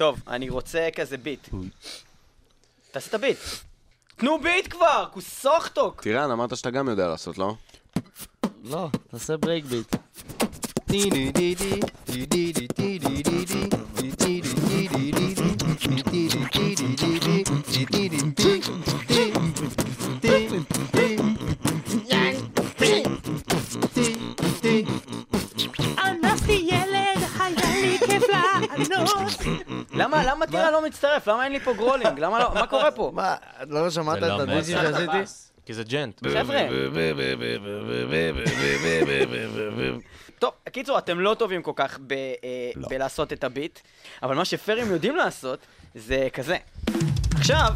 טוב, אני רוצה כזה ביט. תעשה את הביט. תנו ביט כבר, כוסאוחתוק. טירן, אמרת שאתה גם יודע לעשות, לא? לא, תעשה break beat. ילד, היה לי כיף לענות. למה, למה טירה לא מצטרף? למה אין לי פה גרולינג? למה לא? מה קורה פה? מה, לא שמעת זה את לא הדיסים מעט. שעשיתי? כי זה ג'נט. חבר'ה. טוב, קיצור, אתם לא טובים כל כך ב- אה, בלעשות את הביט, אבל מה שפרים יודעים לעשות זה כזה. עכשיו...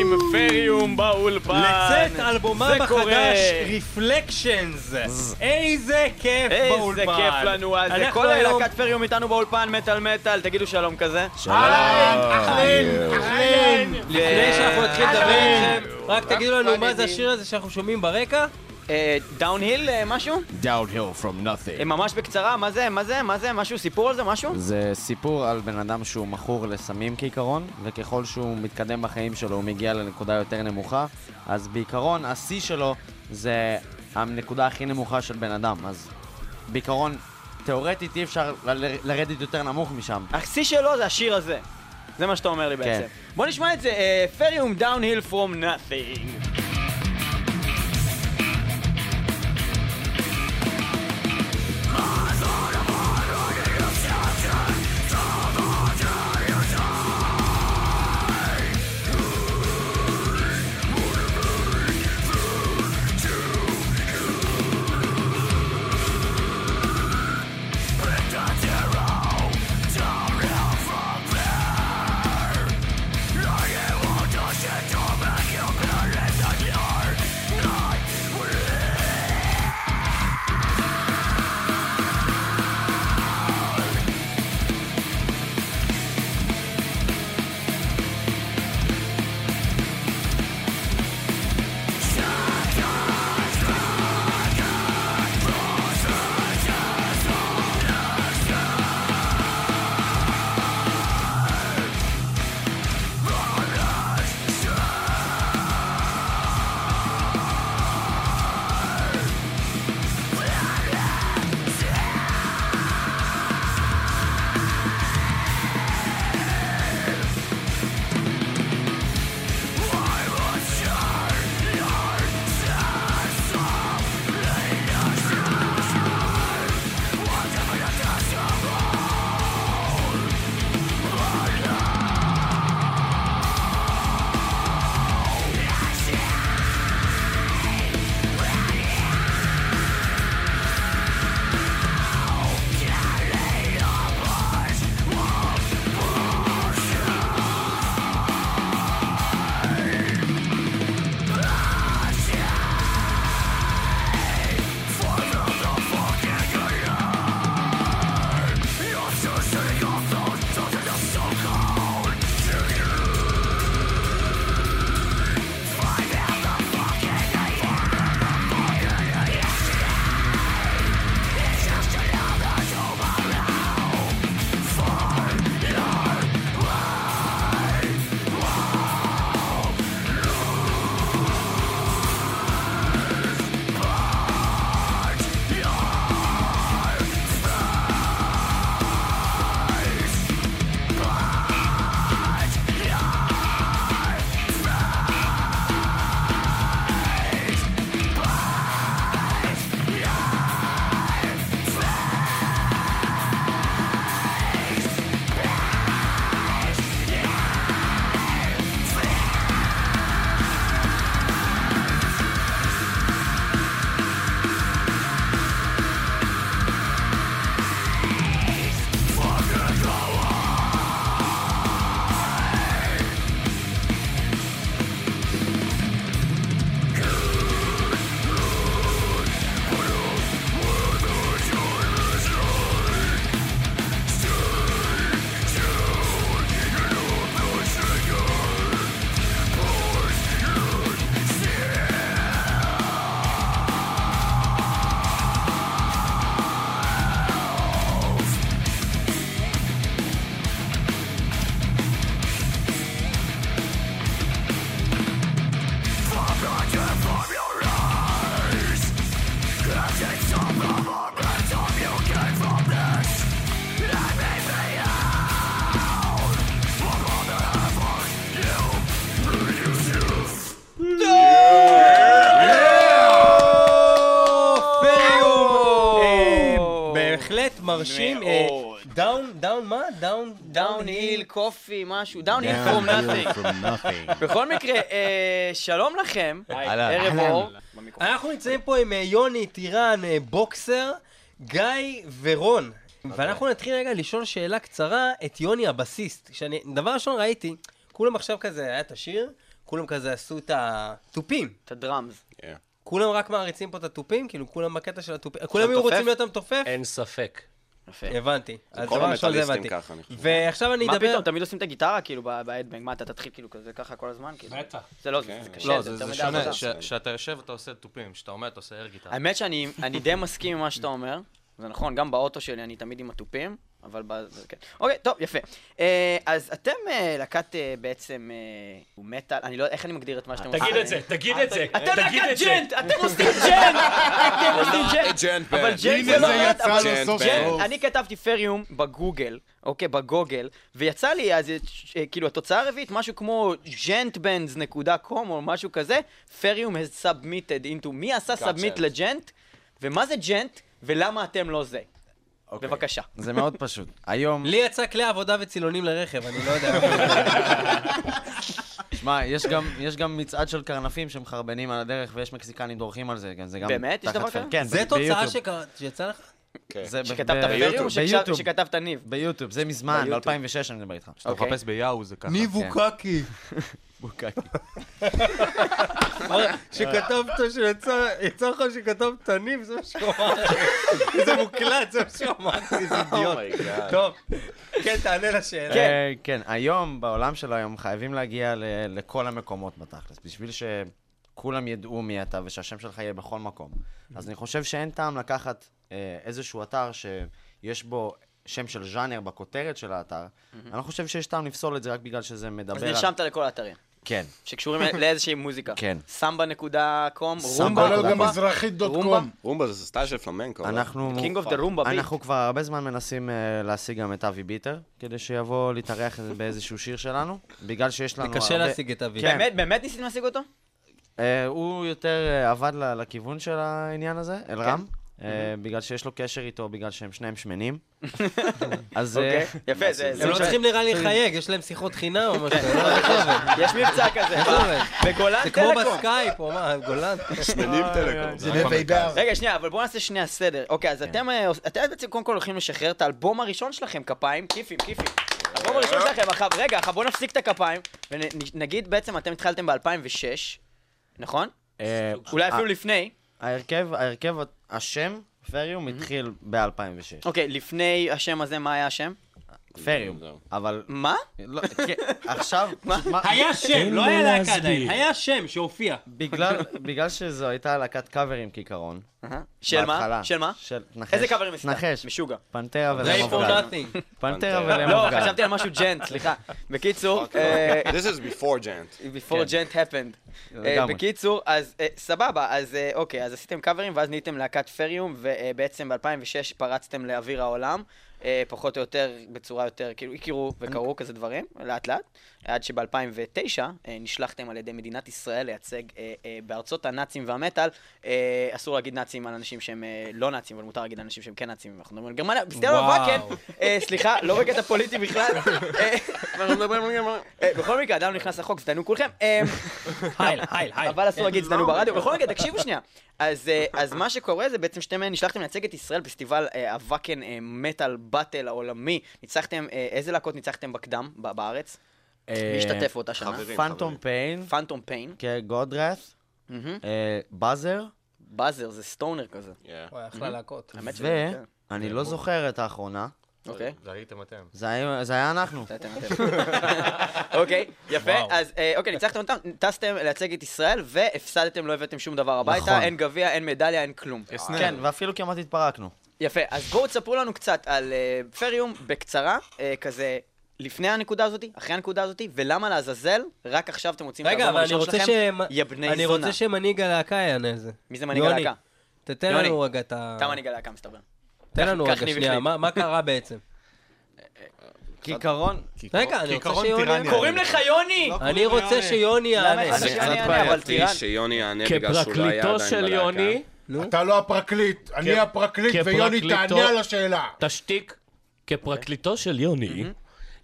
עם פריום באולפן. לצאת אלבומם קורה. החדש, רפלקשנס. איזה כיף באולפן. איזה כיף לנו, אז כל היום- להקת פריום איתנו באולפן, מטאל מטאל, תגידו שלום כזה. לפני שאנחנו נתחיל לדבר אהלן. איתכם, רק תגידו לנו מה זה השיר הזה שאנחנו שומעים ברקע? דאונהיל משהו? Downhill from אה, nothing. ממש בקצרה, מה זה, מה זה, מה זה, משהו, סיפור על זה, משהו? זה סיפור על בן אדם שהוא מכור לסמים כעיקרון, וככל שהוא מתקדם בחיים שלו הוא מגיע לנקודה יותר נמוכה, אז בעיקרון השיא שלו זה הנקודה הכי נמוכה של בן אדם, אז בעיקרון, תאורטית אי אפשר לרדת יותר נמוך משם. השיא שלו זה השיר הזה. זה מה שאתה אומר לי בעצם. בוא נשמע את זה, פריום דאונהיל פרום נאטינג. מרשים. אה. down, down מה? down, downhill, copy, משהו, downhill from nothing. בכל מקרה, אה, שלום לכם, ערב אור. אנחנו נמצאים פה עם אה, יוני, טירן, אה, בוקסר, גיא ורון. ואנחנו נתחיל רגע לשאול שאלה קצרה את יוני הבסיסט. שאני, דבר ראשון ראיתי, כולם עכשיו כזה, היה את השיר, כולם כזה עשו את התופים. את ה drums. כולם רק מעריצים פה את התופים? כאילו כולם בקטע של התופים? כולם היו? רוצים להיות המתופף? אין ספק. יפה. הבנתי. אז כל זה המטאליסטים הבנתי. ככה, אני חושב. ועכשיו אני מה אדבר... פתאום, תמיד עושים את הגיטרה כאילו בהדבנג, מה אתה תתחיל כאילו כזה ככה כל הזמן? כאילו? בטח. זה לא, כן. זה קשה, לא, זה זה יותר זה מדי שונה, עבודה. ש- שאתה יושב אתה עושה תופים, כשאתה עומד אתה עושה אר גיטרה. האמת שאני אני די מסכים עם מה שאתה אומר, זה נכון, גם באוטו שלי אני תמיד עם התופים, אבל ב... זה כן. אוקיי, טוב, יפה. אה, אז אתם אה, להקת אה, בעצם מטאל, אני לא, איך אני מגדיר את מה שאתם עושים? תגיד את זה, תגיד את זה, אתם להקת. ג'נט! אתם עושים ג'נט! אתם עושים ג'נט! ג'נט אבל. ג'נט זה לא ג'נט, אבל ג'נט. אני כתבתי פריום בגוגל, אוקיי, בגוגל, ויצא לי אז, כאילו, התוצאה הרביעית, משהו כמו gentbands.com או משהו כזה, פריום has submitted into, מי עשה submit Gotcha. לג'נט, ומה זה ג'נט, ולמה אתם לא זה. אוקיי. בבקשה. זה מאוד פשוט. היום, לי יצא כלי עבודה וצילונים לרכב, אני לא יודע. שמע, יש גם- יש גם מצעד של קרנפים שמחרבנים על הדרך, ויש מקסיקנים דורכים על זה, כן, זה גם... באמת? יש דבר כזה? כן, זה תוצאה ביוטיוב. שקרה- שיצא לך? כן. שכתבת ב- פריום או ביוטיוב. שכתבת ניב? ביוטוב, זה מזמן, ביוטיוב. ב-2006 אני מדבר איתך. כשאתה אוקיי. מחפש ביאו זה ככה. ניבו כן. קקי. שכתבת שיצא לך שכתבת ניב, זה מה שהוא אמר. זה מוקלט, זה מה שהוא אמר. איזה אידיוט. אומייגאד. טוב, כן, תענה לשאלה. כן. כן, היום, בעולם של היום, חייבים להגיע ל- לכל המקומות בתכלס, בשביל שכולם ידעו מי אתה ושהשם שלך יהיה בכל מקום. אז אני חושב שאין טעם לקחת אה, איזשהו אתר שיש בו שם של ז'אנר בכותרת של האתר. אני לא חושב שיש טעם לפסול את זה רק בגלל שזה מדבר אז. נרשמת לכל האתרים. כן. שקשורים לאיזושהי מוזיקה. כן. סמבה נקודה קום, סמבה רומבה, נקודה כולל גם רומבה, מזרחית דוט רומבה? קום. רומבה זה סטייל של פלמנקו. לא? אנחנו... King of the rumba beat. אנחנו כבר הרבה זמן מנסים אה, להשיג גם את אבי ביטר, כדי שיבוא להתארח באיזשהו שיר שלנו, בגלל שיש לנו זה קשה. להשיג את אבי. כן. באמת, באמת ניסיתם להשיג אותו? אה, הוא יותר אה, עבד לכיוון של העניין הזה, אלרם, אה, בגלל שיש לו קשר איתו, בגלל שהם שניהם שמנים. אז... אה, אוקיי, יפה, זה... הם לא. צריכים נראה לי לחייג, יש להם שיחות חינם או משהו, לא, עובד? יש מבצע כזה. עובד? בגולן זה כמו טלקום. בסקייפ, או מה, גולן? שמנים טלקום. זה נבידר. רגע, שנייה, אבל בואו נעשה שנייה סדר. אוקיי, כן. אז אתם אה, אתם בעצם קודם כל הולכים לשחרר את האלבום הראשון שלכם, כפיים, כיפים, כיפים. האלבום הראשון שלכם, רגע, בואו נפסיק את הכפיים, ונגיד בעצם אתם התחלתם ב-2006, נכון? אה, אולי אפילו לפני. ההרכב, ההרכב, השם, פריום, התחיל ב-2006. אוקיי, לפני השם הזה, מה היה השם? פריום. אבל... מה? לא, כן, עכשיו, מה- היה שם, לא היה להקה עדיין, היה שם שהופיע. בגלל, בגלל שזו הייתה להקת קאברים כעיקרון. של מה? של מה? של נחש. איזה קאברים עשית? נחש. משוגע. פנטרה ולמוב nothing. פנטרה פנתרה. ולמוב לא. חשבתי על משהו ג'נט, סליחה. בקיצור, אה, This is before ג'נט. before gent happened. אה. בקיצור, אז אה, סבבה, אז אוקיי, אז עשיתם קאברים ואז נהייתם להקת פריום, ובעצם ב-2006 פרצתם לאוויר העולם, פחות או יותר, בצורה יותר, כאילו, הכירו וקראו כזה דברים, לאט לאט, עד שב-2009 נשלחתם על ידי מדינת ישראל לייצג אה, אה, בארצות הנאצים והמטאל, אה, אסור להגיד נאצים על אנשים שהם אה, לא נאצים, אבל מותר להגיד על אנשים שהם כן נאצים, אנחנו מדברים על גרמניה, בסדר, וואו. כן, אה, סליחה, לא בקטע פוליטי בכלל. אה, אה, בכל מקרה, אדם נכנס לחוק, זדיינו כולכם. אה. אבל אסור להגיד זדיינו ברדיו. בכל מקרה, תקשיבו שנייה. אז אה, אז מה שקורה זה בעצם שאתם אה, נשלחתם לייצג את ישראל פסטיבל אה, הוואקן אה, מטאל באטל העולמי. ניצחתם, אה, איזה להקות ניצחתם בקדם בארץ? מי השתתף באותה שנה? חברים. פנטום פיין, פנטום פיין. גודרת, באזר, באזר, זה סטונר כזה. Yeah. וואי, אחלה להקות. שזה, כן. ואני לא זוכר את האחרונה, אוקיי. זה הייתם אתם. זה היה אנחנו. זה אתם, אתם. אוקיי, יפה. אז אה, אוקיי, ניצחתם אותם, טסתם לייצג את ישראל, והפסדתם, לא הבאתם שום דבר הביתה, נכון. אין גביע, אין מדליה, אין כלום. כן, ואפילו כמעט התפרקנו. יפה, אז בואו תספרו לנו קצת על אה, פריום בקצרה, אה, כזה לפני הנקודה הזאתי, אחרי הנקודה הזאתי, ולמה לעזאזל, רק עכשיו אתם רוצים רגע, אבל אני הראשון רוצה שלכם, ש... יא בני אני זונה. רוצה שמנהיג הלהקה יענה על זה. מי זה מנהיג. הלהקה? תתן לנו רגע את ה... אתה מנהיג הלהקה מסתבר. תן לנו רגע שנייה. מה קרה בעצם? כעיקרון, רגע, אני רוצה שיוני... טירניה. קוראים לך יוני! אני רוצה שיוני יענה. זה שיוני קצת יענה, בעייתי. שיוני יענה בגלל שהוא לא היה כפרקליטו עדיין של בלהקה. יוני, אתה לא הפרקליט, אני הפרקליט, ויוני כפרקליטו- תענה על השאלה. תשתיק. כפרקליטו של יוני,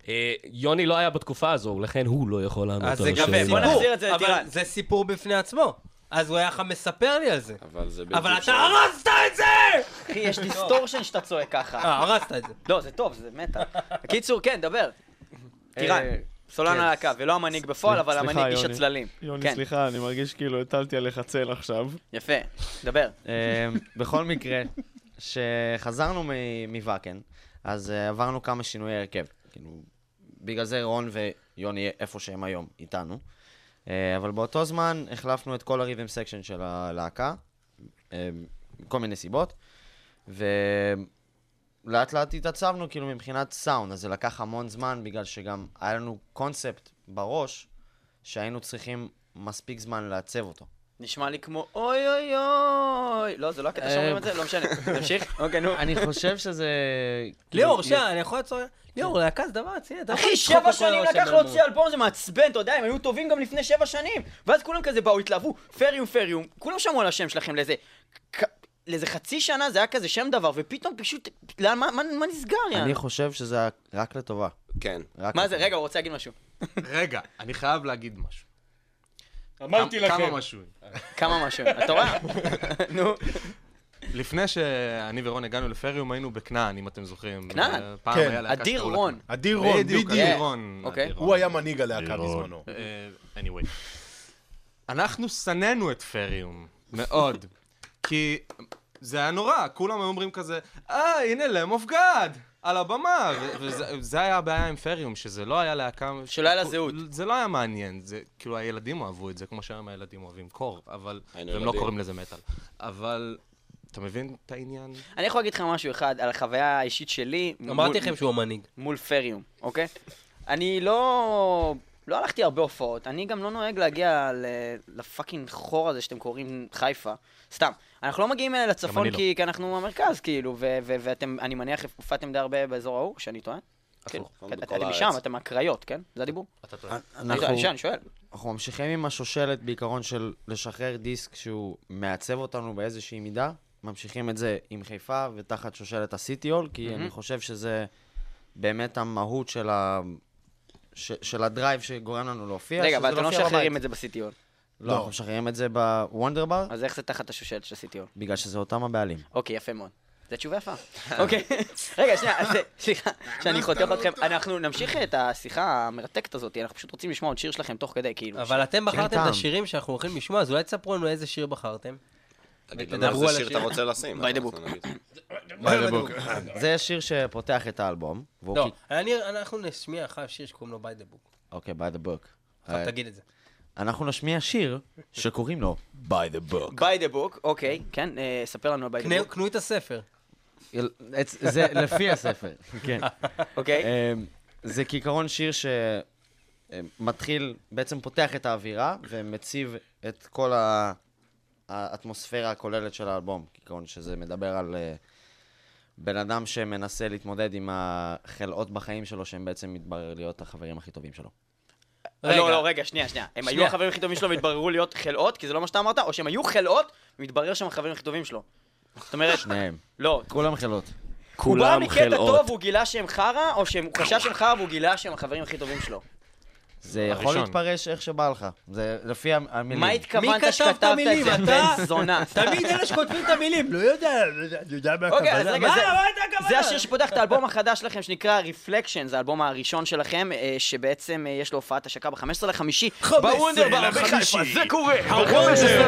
אה, יוני לא היה בתקופה הזו, לכן הוא לא יכול לענות אז על זה גם השאלה. בוא סיפור, נחזיר את זה אבל לטירן. זה סיפור בפני עצמו. אז הוא היה לך מספר לי על זה. אבל זה בלתי אבל אתה. הרסת את זה! אחי, יש distortion שאתה צועק ככה. אה, הרסת את זה. לא, זה טוב, זה מטאל. בקיצור, כן, דבר. טירן, אה, סולן כן. הלהקה, ולא המנהיג בפועל, אבל המנהיג איש. הצללים. יוני, כן, סליחה, אני מרגיש כאילו הטלתי עליך צל עכשיו. יפה, דבר. אמ, בכל מקרה, כשחזרנו מוואקן, אז אה, עברנו כמה שינויי הרכב. כאילו, בגלל זה רון ויוני איפה שהם היום, איתנו. אה, אבל באותו זמן החלפנו את כל ה rhythm section של הלהקה, אה, מכל מיני סיבות, ולאט לאט התעצבנו כאילו מבחינת סאונד, אז זה לקח המון זמן בגלל שגם היה לנו קונספט בראש שהיינו צריכים מספיק זמן לעצב אותו. נשמע לי כמו אוי אוי אוי. לא, זה לא הקטע שאומרים את זה? לא משנה. תמשיך. אוקיי, נו. אני חושב שזה... ליאור, כאילו, שנייה, אני יכול לעצור... ליאור, להקה זה דבר רציני, אתה לא יכול אחי, שבע שנים לקח להוציא אלבום. זה מעצבן, אתה יודע, הם היו טובים גם לפני שבע שנים. ואז כולם כזה באו, התלהבו, פריום פריום, כולם שמעו על השם שלכם לאיזה... לאיזה חצי שנה זה היה כזה שם דבר, ופתאום פשוט, לאן- מה- מה מה נסגר, יאללה? אני חושב שזה היה רק לטובה. כן. רק מה זה. רגע, הוא רוצה להגיד משהו. רגע, אני חייב להגיד משהו. אמרתי כמה- לכם. כמה משהו. כמה משהו, אתה רואה? נו, לפני שאני ורון הגענו לפריום, היינו בכנען, אם אתם זוכרים. כנען? אה, כן. אדיר רון. אדיר רון, בדיוק. אדיר רון. אוקיי. הוא היה מנהיג הלהקה בזמנו. אה, anyway. אנחנו שנאנו את פריום, מאוד. כי זה היה נורא, כולם היו אומרים כזה, אה, הנה לם אוף גאד, על הבמה. וזה זה היה הבעיה עם פריום, שזה לא היה להקה... שלא היה לה זהות. זה לא היה מעניין, זה כאילו הילדים אהבו את זה, כמו שהיום הילדים אוהבים קור, אבל... והם לא. קוראים לזה מטאל. אבל... אתה מבין את העניין? אני יכול להגיד לך משהו אחד על החוויה האישית שלי. אמרתי לכם שהוא המנהיג. מול פריום, אוקיי? אני לא... לא הלכתי הרבה הופעות, אני גם לא נוהג להגיע לפאקינג חור הזה שאתם קוראים חיפה. סתם. אנחנו לא מגיעים אה, לצפון לא. כי, כי אנחנו המרכז, כאילו, ו- ו- ואתם, אני מניח, הופעתם די הרבה באזור ההוא, שאני טועה? כאילו, בכל אתם. משם, אתם מהקריות, כן? זה הדיבור? אתה טועה. אנחנו, אני אני שואל. אנחנו ממשיכים עם השושלת בעיקרון של לשחרר דיסק שהוא מעצב אותנו באיזושהי מידה. ממשיכים את זה עם חיפה ותחת שושלת הסיטיול, כי מהמם. אני חושב שזה באמת המהות של, ה... ש... של הדרייב שגורם לנו להופיע. רגע, אבל אתם לא משחררים. את זה בסיטיון. לא, אנחנו משחררים את זה בוונדר בר, אז איך זה תחת השושלת של הסיטיון? בגלל שזה אותם הבעלים. אוקיי, יפה מאוד. זו תשובה יפה. אוקיי, רגע, שנייה, אז, סליחה, שאני חותך אתכם. אנחנו נמשיך את השיחה המרתקת הזאת, אנחנו פשוט רוצים לשמוע עוד שיר שלכם תוך כדי, כאילו. אבל אתם בחרתם את. השירים שאנחנו הולכים לשמוע, אז אולי תספרו לנו איזה שיר בחרתם. תגיד תדברו לנו איזה שיר השיר. אתה רוצה לשים. אנחנו book. נגיד. זה שיר שפותח את האלבום. לא, אנחנו נשמיע אחר שיר שקוראים לו by the book. אוקיי, by the book. עכשיו אה, תגיד את זה. אנחנו נשמיע שיר שקוראים לו by the book. by the book, אוקיי, כן, אה, ספר לנו על by the קנה- book, קנו את הספר. זה לפי הספר, כן. אוקיי? אמ, זה כעיקרון שיר שמתחיל, בעצם פותח את האווירה ומציב את כל ה- האטמוספירה הכוללת של האלבום. כעיקרון שזה מדבר על אה, בן אדם שמנסה להתמודד עם החלאות בחיים שלו, שהם בעצם מתברר להיות החברים הכי טובים שלו. רגע. לא, לא, רגע, שנייה, שנייה. הם היו שנייה. החברים הכי טובים שלו והתבררו להיות חלאות, כי זה לא מה שאתה אמרת, או שהם היו חלאות, ומתברר שהם החברים הכי טובים שלו. זאת אומרת, שניהם. לא, כולם חלות. הוא בא כולם מקטע חלאות. טוב והוא גילה שהם חרא, או שהוא חשב שהם חרא והוא גילה שהם החברים הכי טובים שלו. זה יכול הראשון. להתפרש איך שבא לך. זה לפי המ- המילים. מה התכוונת שכתבת את המילים? זה, אתה? בן זונה? תמיד אלה שכותבים את המילים, לא יודע, לא יודע, אני יודע מה אוקיי, אז רגע, מה זה- הכוונה? זה השיר שפותח את האלבום החדש שלכם שנקרא Reflection, זה האלבום הראשון שלכם, אה, שבעצם אה, יש לו הופעת השקה ב-15 לחמישי. בוונדרבר בחיפה, זה קורה! ב-15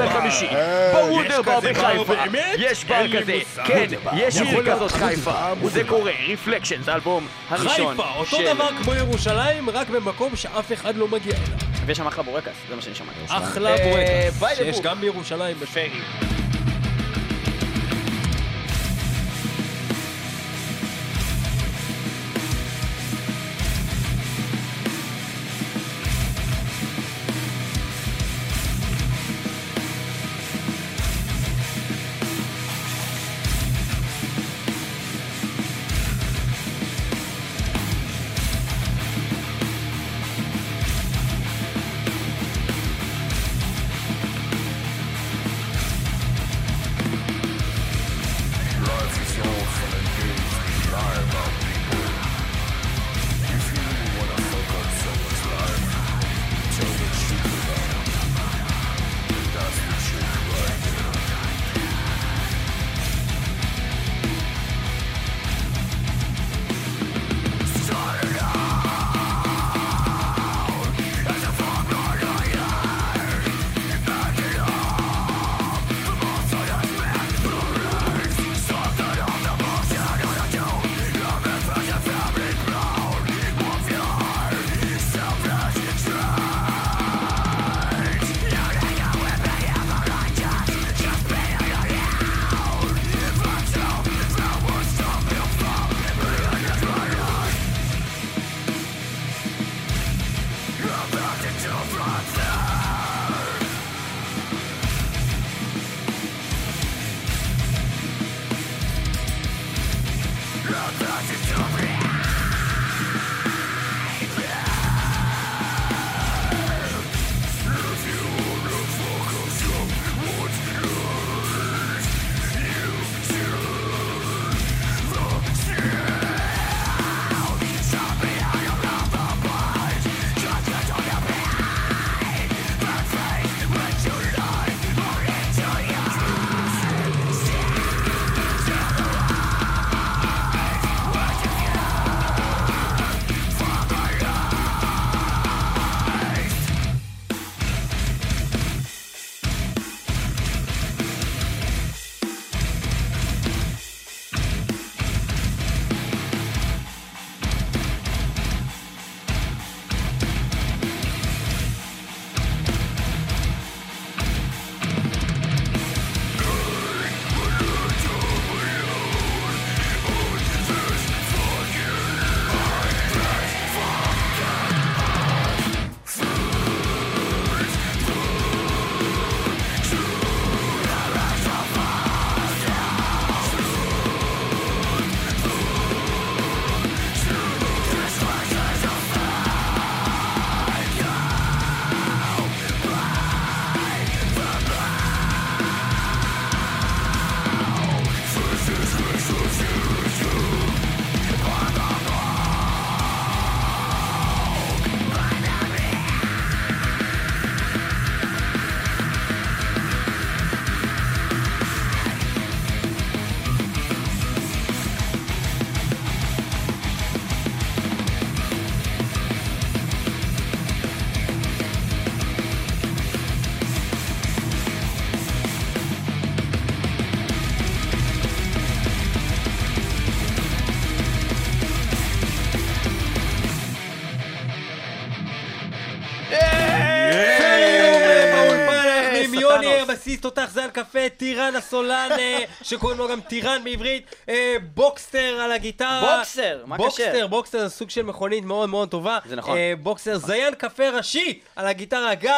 לחמישי, בוונדרבר בחיפה, יש בר כזה, כן, יש עיר כזאת חיפה, זה קורה, Reflection, זה האלבום הראשון. חיפה, אותו דבר כמו ירושלים, רק במקום שאף אחד לא מגיע אליו. ויש שם אחלה בורקס, זה מה שאני שמעתי. אחלה אה, בורקס, the שיש. גם בירושלים בפרי. הבסיסט, תותח זן קפה, טירן הסולן, אה, שקוראים לו גם טירן בעברית, אה, בוקסטר על הגיטרה. בוקסר, מה קשר? בוקסטר, בוקסטר זה סוג של מכונית מאוד מאוד טובה. זה נכון. אה, בוקסר, זיין קפה ראשי על הגיטרה גיא,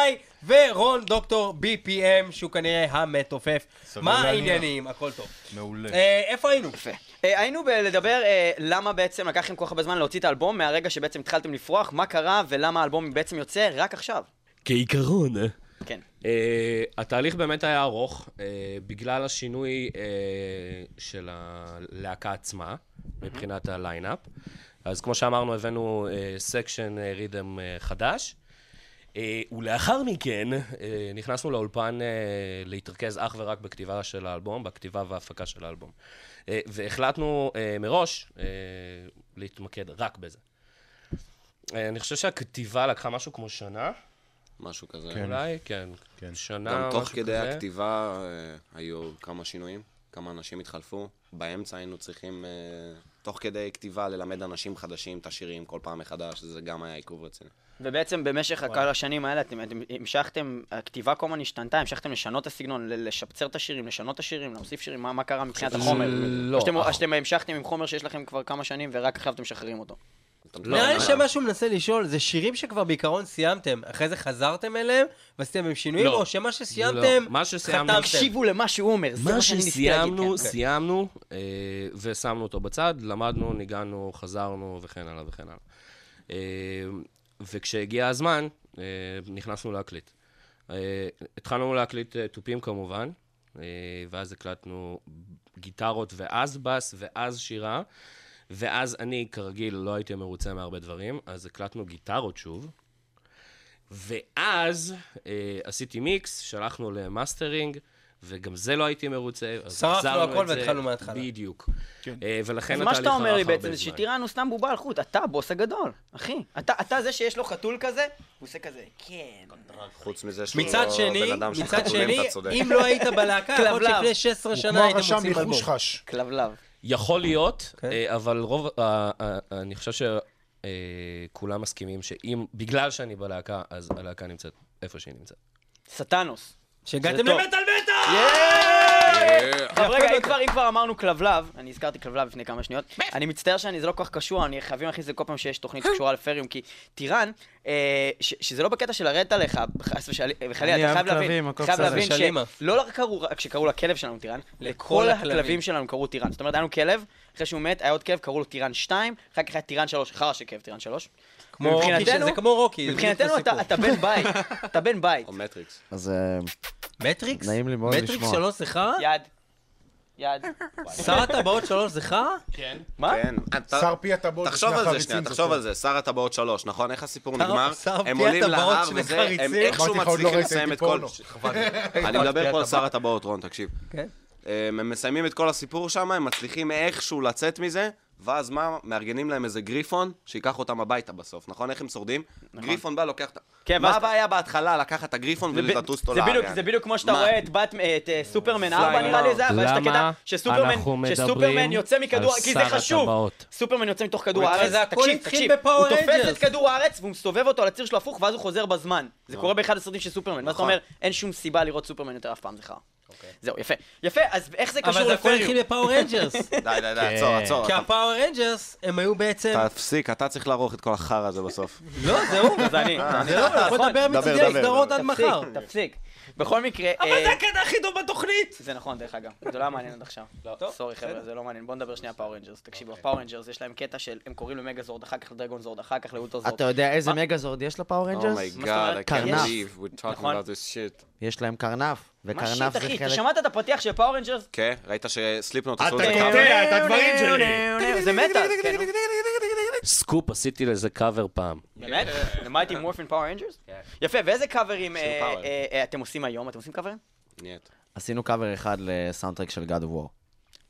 ורון דוקטור BPM, שהוא כנראה המתופף. מה. העניינים? הכל טוב. מעולה. אה, איפה היינו? יפה. אה, היינו בלדבר אה, למה בעצם לקח לכם כל כך הרבה זמן להוציא את האלבום מהרגע שבעצם התחלתם לפרוח, מה קרה ולמה האלבום בעצם יוצא רק עכשיו. כעיקרון, כן. אה, התהליך באמת היה ארוך, אה, בגלל השינוי אה, של הלהקה עצמה, מבחינת ה lineup. אז כמו שאמרנו, הבאנו section rhythm חדש. אה, ולאחר מכן אה, נכנסנו לאולפן אה, להתרכז אך ורק בכתיבה של האלבום, בכתיבה וההפקה של האלבום. אה, והחלטנו אה, מראש אה, להתמקד רק בזה. אה, אני חושב שהכתיבה לקחה משהו כמו שנה, משהו כזה. כן. אולי, כן. כן. שנה, גם תוך משהו כדי כזה. הכתיבה אה, היו כמה שינויים, כמה אנשים התחלפו. באמצע היינו צריכים, אה, תוך כדי כתיבה, ללמד אנשים חדשים את השירים כל פעם מחדש, זה גם היה עיכוב רציני. ובעצם במשך כל השנים האלה אתם, אתם המשכתם, הכתיבה כל הזמן השתנתה, המשכתם לשנות את הסגנון, ל- לשפצר את השירים, לשנות את השירים, להוסיף שירים, מה, מה קרה מבחינת החומר? לא. או שאתם, או שאתם המשכתם עם חומר שיש לכם כבר כמה שנים ורק עכשיו אתם משחררים אותו. לא, נראה לי? שמה שהוא מנסה לשאול, זה שירים שכבר בעיקרון סיימתם, אחרי זה חזרתם אליהם, ועשיתם בהם שינויים, לא. או שמה שסיימתם, לא. מה שסיימנו- חתמתם. תקשיבו למה שהוא אומר, זה מה מה שאני ניסיתי להגיד. שסיימנו, כן. סיימנו, אה, ושמנו אותו בצד, למדנו, ניגענו, חזרנו, וכן הלאה וכן הלאה. אה, וכשהגיע הזמן, אה, נכנסנו להקליט. אה, התחלנו להקליט אה, תופים כמובן, אה, ואז הקלטנו גיטרות ואז בס ואז שירה, ואז אני, כרגיל, לא הייתי מרוצה מהרבה דברים, אז הקלטנו גיטרות שוב. ואז אה, עשיתי מיקס, שלחנו למאסטרינג, וגם זה לא הייתי מרוצה. אז שרפנו הכל. והתחלנו מההתחלה. בדיוק. כן. אה, ולכן אז התהליך מה שאתה אומר לי ארך הרבה בעצם זה זמן. שטירן הוא סתם בובה על חוט, אתה הבוס הגדול, אחי. אתה, אתה זה שיש לו חתול כזה, הוא עושה כזה, כן. חוץ מזה שהוא מצד לא שני, בן אדם של מצד חתולים, שני, אתה צודק. אם לא היית בלהקה, יכול. שלפני 16 הוא שנה הייתם מוצאים אלבום. ניחוש חש. כלבלב. יכול להיות, כן. אה, אבל רוב, אה, אה, אני חושב שכולם מסכימים שאם, בגלל שאני בלהקה, אז הלהקה נמצאת איפה שהיא נמצאת. סטנוס. שהגעתם. למטאל מטאל! עכשיו רגע, אם כבר- אמרנו כלבלב, אני הזכרתי כלבלב לפני כמה שניות, אני מצטער שאני, זה לא כל כך קשור, אני חייבים להכניס את זה כל פעם שיש תוכנית שקשורה לפריום, כי טיראן, אה, ש- שזה לא בקטע של לרדת עליך, חס וחלילה, אני אתה חייב להבין. שלא רק קראו, רק שקראו לכלב שלנו טיראן, לכל הכלבים. שלנו קראו טיראן. זאת אומרת, היה לנו כלב, אחרי שהוא מת, היה עוד כלב, קראו לו טיראן 2, אחר כך היה טיראן 3, חרא של כלב טיראן 3. כמו רוקי, שזה כמו רוקי. זה מבחינתנו אתה בן בית, אתה בן בית. או מטריקס. אז אה, מטריקס? נעים לי מאוד מטריקס לשמוע. שלוש זה חרא? יד. יד. שר הטבעות שלוש זה חרא? מה? כן. שר פי הטבעות תחשוב שני על זה החריצים שנייה, זה תחשוב. על זה, שר הטבעות שלוש, נכון? איך הסיפור נגמר? הם עולים להר וזה, הם? איכשהו לא מצליחים לסיים את כל... אני מדבר פה על שר הטבעות, רון, תקשיב. כן. הם הם מסיימים את כל הסיפור שם, הם מצליחים איכשהו לצאת מזה, ואז מה? מארגנים להם איזה גריפון, שייקח אותם הביתה בסוף, נכון? איך הם שורדים? גריפון בא, לוקח את... ה- כן, מה ואז- הבעיה בהתחלה? לקחת את הגריפון ולטוס אותו יעני. זה בדיוק כמו שאתה מה? רואה את בת- את אה, סופרמן 4 נראה לי זה, אבל יש את הקטע שסופרמן שסופרמן יוצא מכדור, כי זה חשוב. הטבעות? סופרמן יוצא מתוך כדור הארץ, תקשיב, תקשיב, הוא תופס. את כדור הארץ והוא מסתובב אותו על הציר שלו הפוך ואז הוא חוזר בזמן. זה קורה באחד הסרטים של סופרמן, ואז אתה נכון. אומר, אין שום סיבה לראות סופרמן יותר אף פעם, זה חרא. זהו, יפה. יפה, אז איך זה אבל קשור זה הכל? התחיל ב Power Rangers. די, די, די, עצור, עצור. כי ה Power Rangers, הם היו בעצם... תפסיק, אתה צריך לערוך את כל החרא הזה בסוף. לא, זהו. אז אני, אני- זהו, יכול נכון. לדבר דבר, מצידי דבר, הסדרות דבר. עד מחר. תפסיק, תפסיק. בכל מקרה... אבל אה, זה הקטע הכי טוב בתוכנית! זה נכון, דרך אגב. זה לא היה מעניין עד עכשיו. טוב, sorry חבר'ה, זה לא מעניין. בואו נדבר שנייה Power Rangers. תקשיבו, ה Power Rangers יש להם קטע של, הם קוראים ל Megazord, אחר כך ל Dragonzord, אחר כך ל Ultrazord. אתה יודע איזה? Megazord יש ל Power Oh Rangers? can't קרנף. believe we're talking נכון. about this shit. יש להם קרנף, וקרנף shit, זה אחי? אתה חלק... שמעת את הפתיח של Power Rangers? כן, ראית ש Slipknot אתה עשו את זה קוטע קאבר? את הדברים שלי. זה מטאל, כן. סקופ, עשיתי לזה קאבר פעם. באמת? ל Mighty Morphin Power Rangers? יפה, ואיזה קאברים אה. אה, אה, אתם עושים היום? אתם עושים קאברים? עשינו קאבר אחד ל soundtrack של God of War.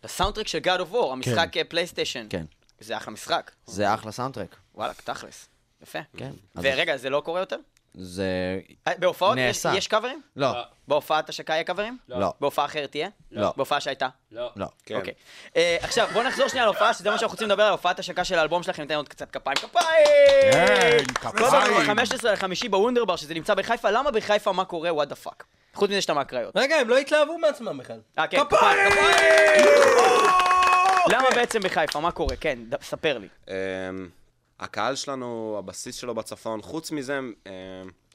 ל soundtrack של God of War, המשחק PlayStation. כן. זה אחלה משחק. זה אחלה soundtrack. וואלה, תכלס. יפה. כן. ורגע, זה לא קורה יותר? זה... אה, בהופעות יש- נעשה. יש קאברים? לא, בהופעת השקה יהיה קאברים? לא, בהופעה אחרת תהיה? לא. בהופעה שהייתה? לא. לא. כן. אוקיי. אה, עכשיו, בואו נחזור שנייה להופעה, שזה מה שאנחנו רוצים לדבר על הופעת השקה של האלבום שלכם, ניתן עוד קצת כפיים. כפיים! כן, קודם כל, כפיים. 15 לחמישי ב Wunderbar, שזה נמצא בחיפה, למה בחיפה, מה קורה, what the fuck? חוץ מזה שאתה מהקריות. רגע, הם לא התלהבו מעצמם בכלל. אה, כן, כפיים! למה בעצם בחיפה, מה קורה? כן, ספר לי. הקהל שלנו, הבסיס שלו בצפון, חוץ מזה,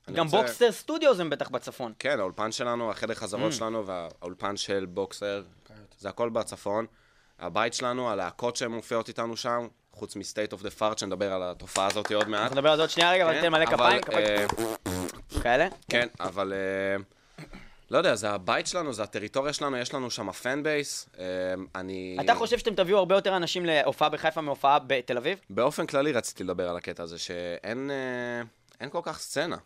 אני גם רוצה- בוקסר סטודיו זה בטח בצפון. כן, האולפן שלנו, החדר Mm. חזרות שלנו והאולפן של בוקסר, זה הכל בצפון. הבית שלנו, הלהקות שהן מופיעות איתנו שם, חוץ מ-state of the fart, שנדבר על התופעה הזאת עוד מעט. אנחנו נדבר על זה עוד שנייה רגע, אבל כן, תן מלא כפיים, כפיים אה, כאלה. כן, אבל אה, לא יודע, זה הבית שלנו, זה הטריטוריה שלנו, יש לנו שם פן בייס. אה, אני... אתה חושב שאתם תביאו הרבה יותר אנשים להופעה בחיפה מהופעה בתל אביב? באופן כללי רציתי לדבר על הקטע הזה, שאין אה, אין כל כך סצנה.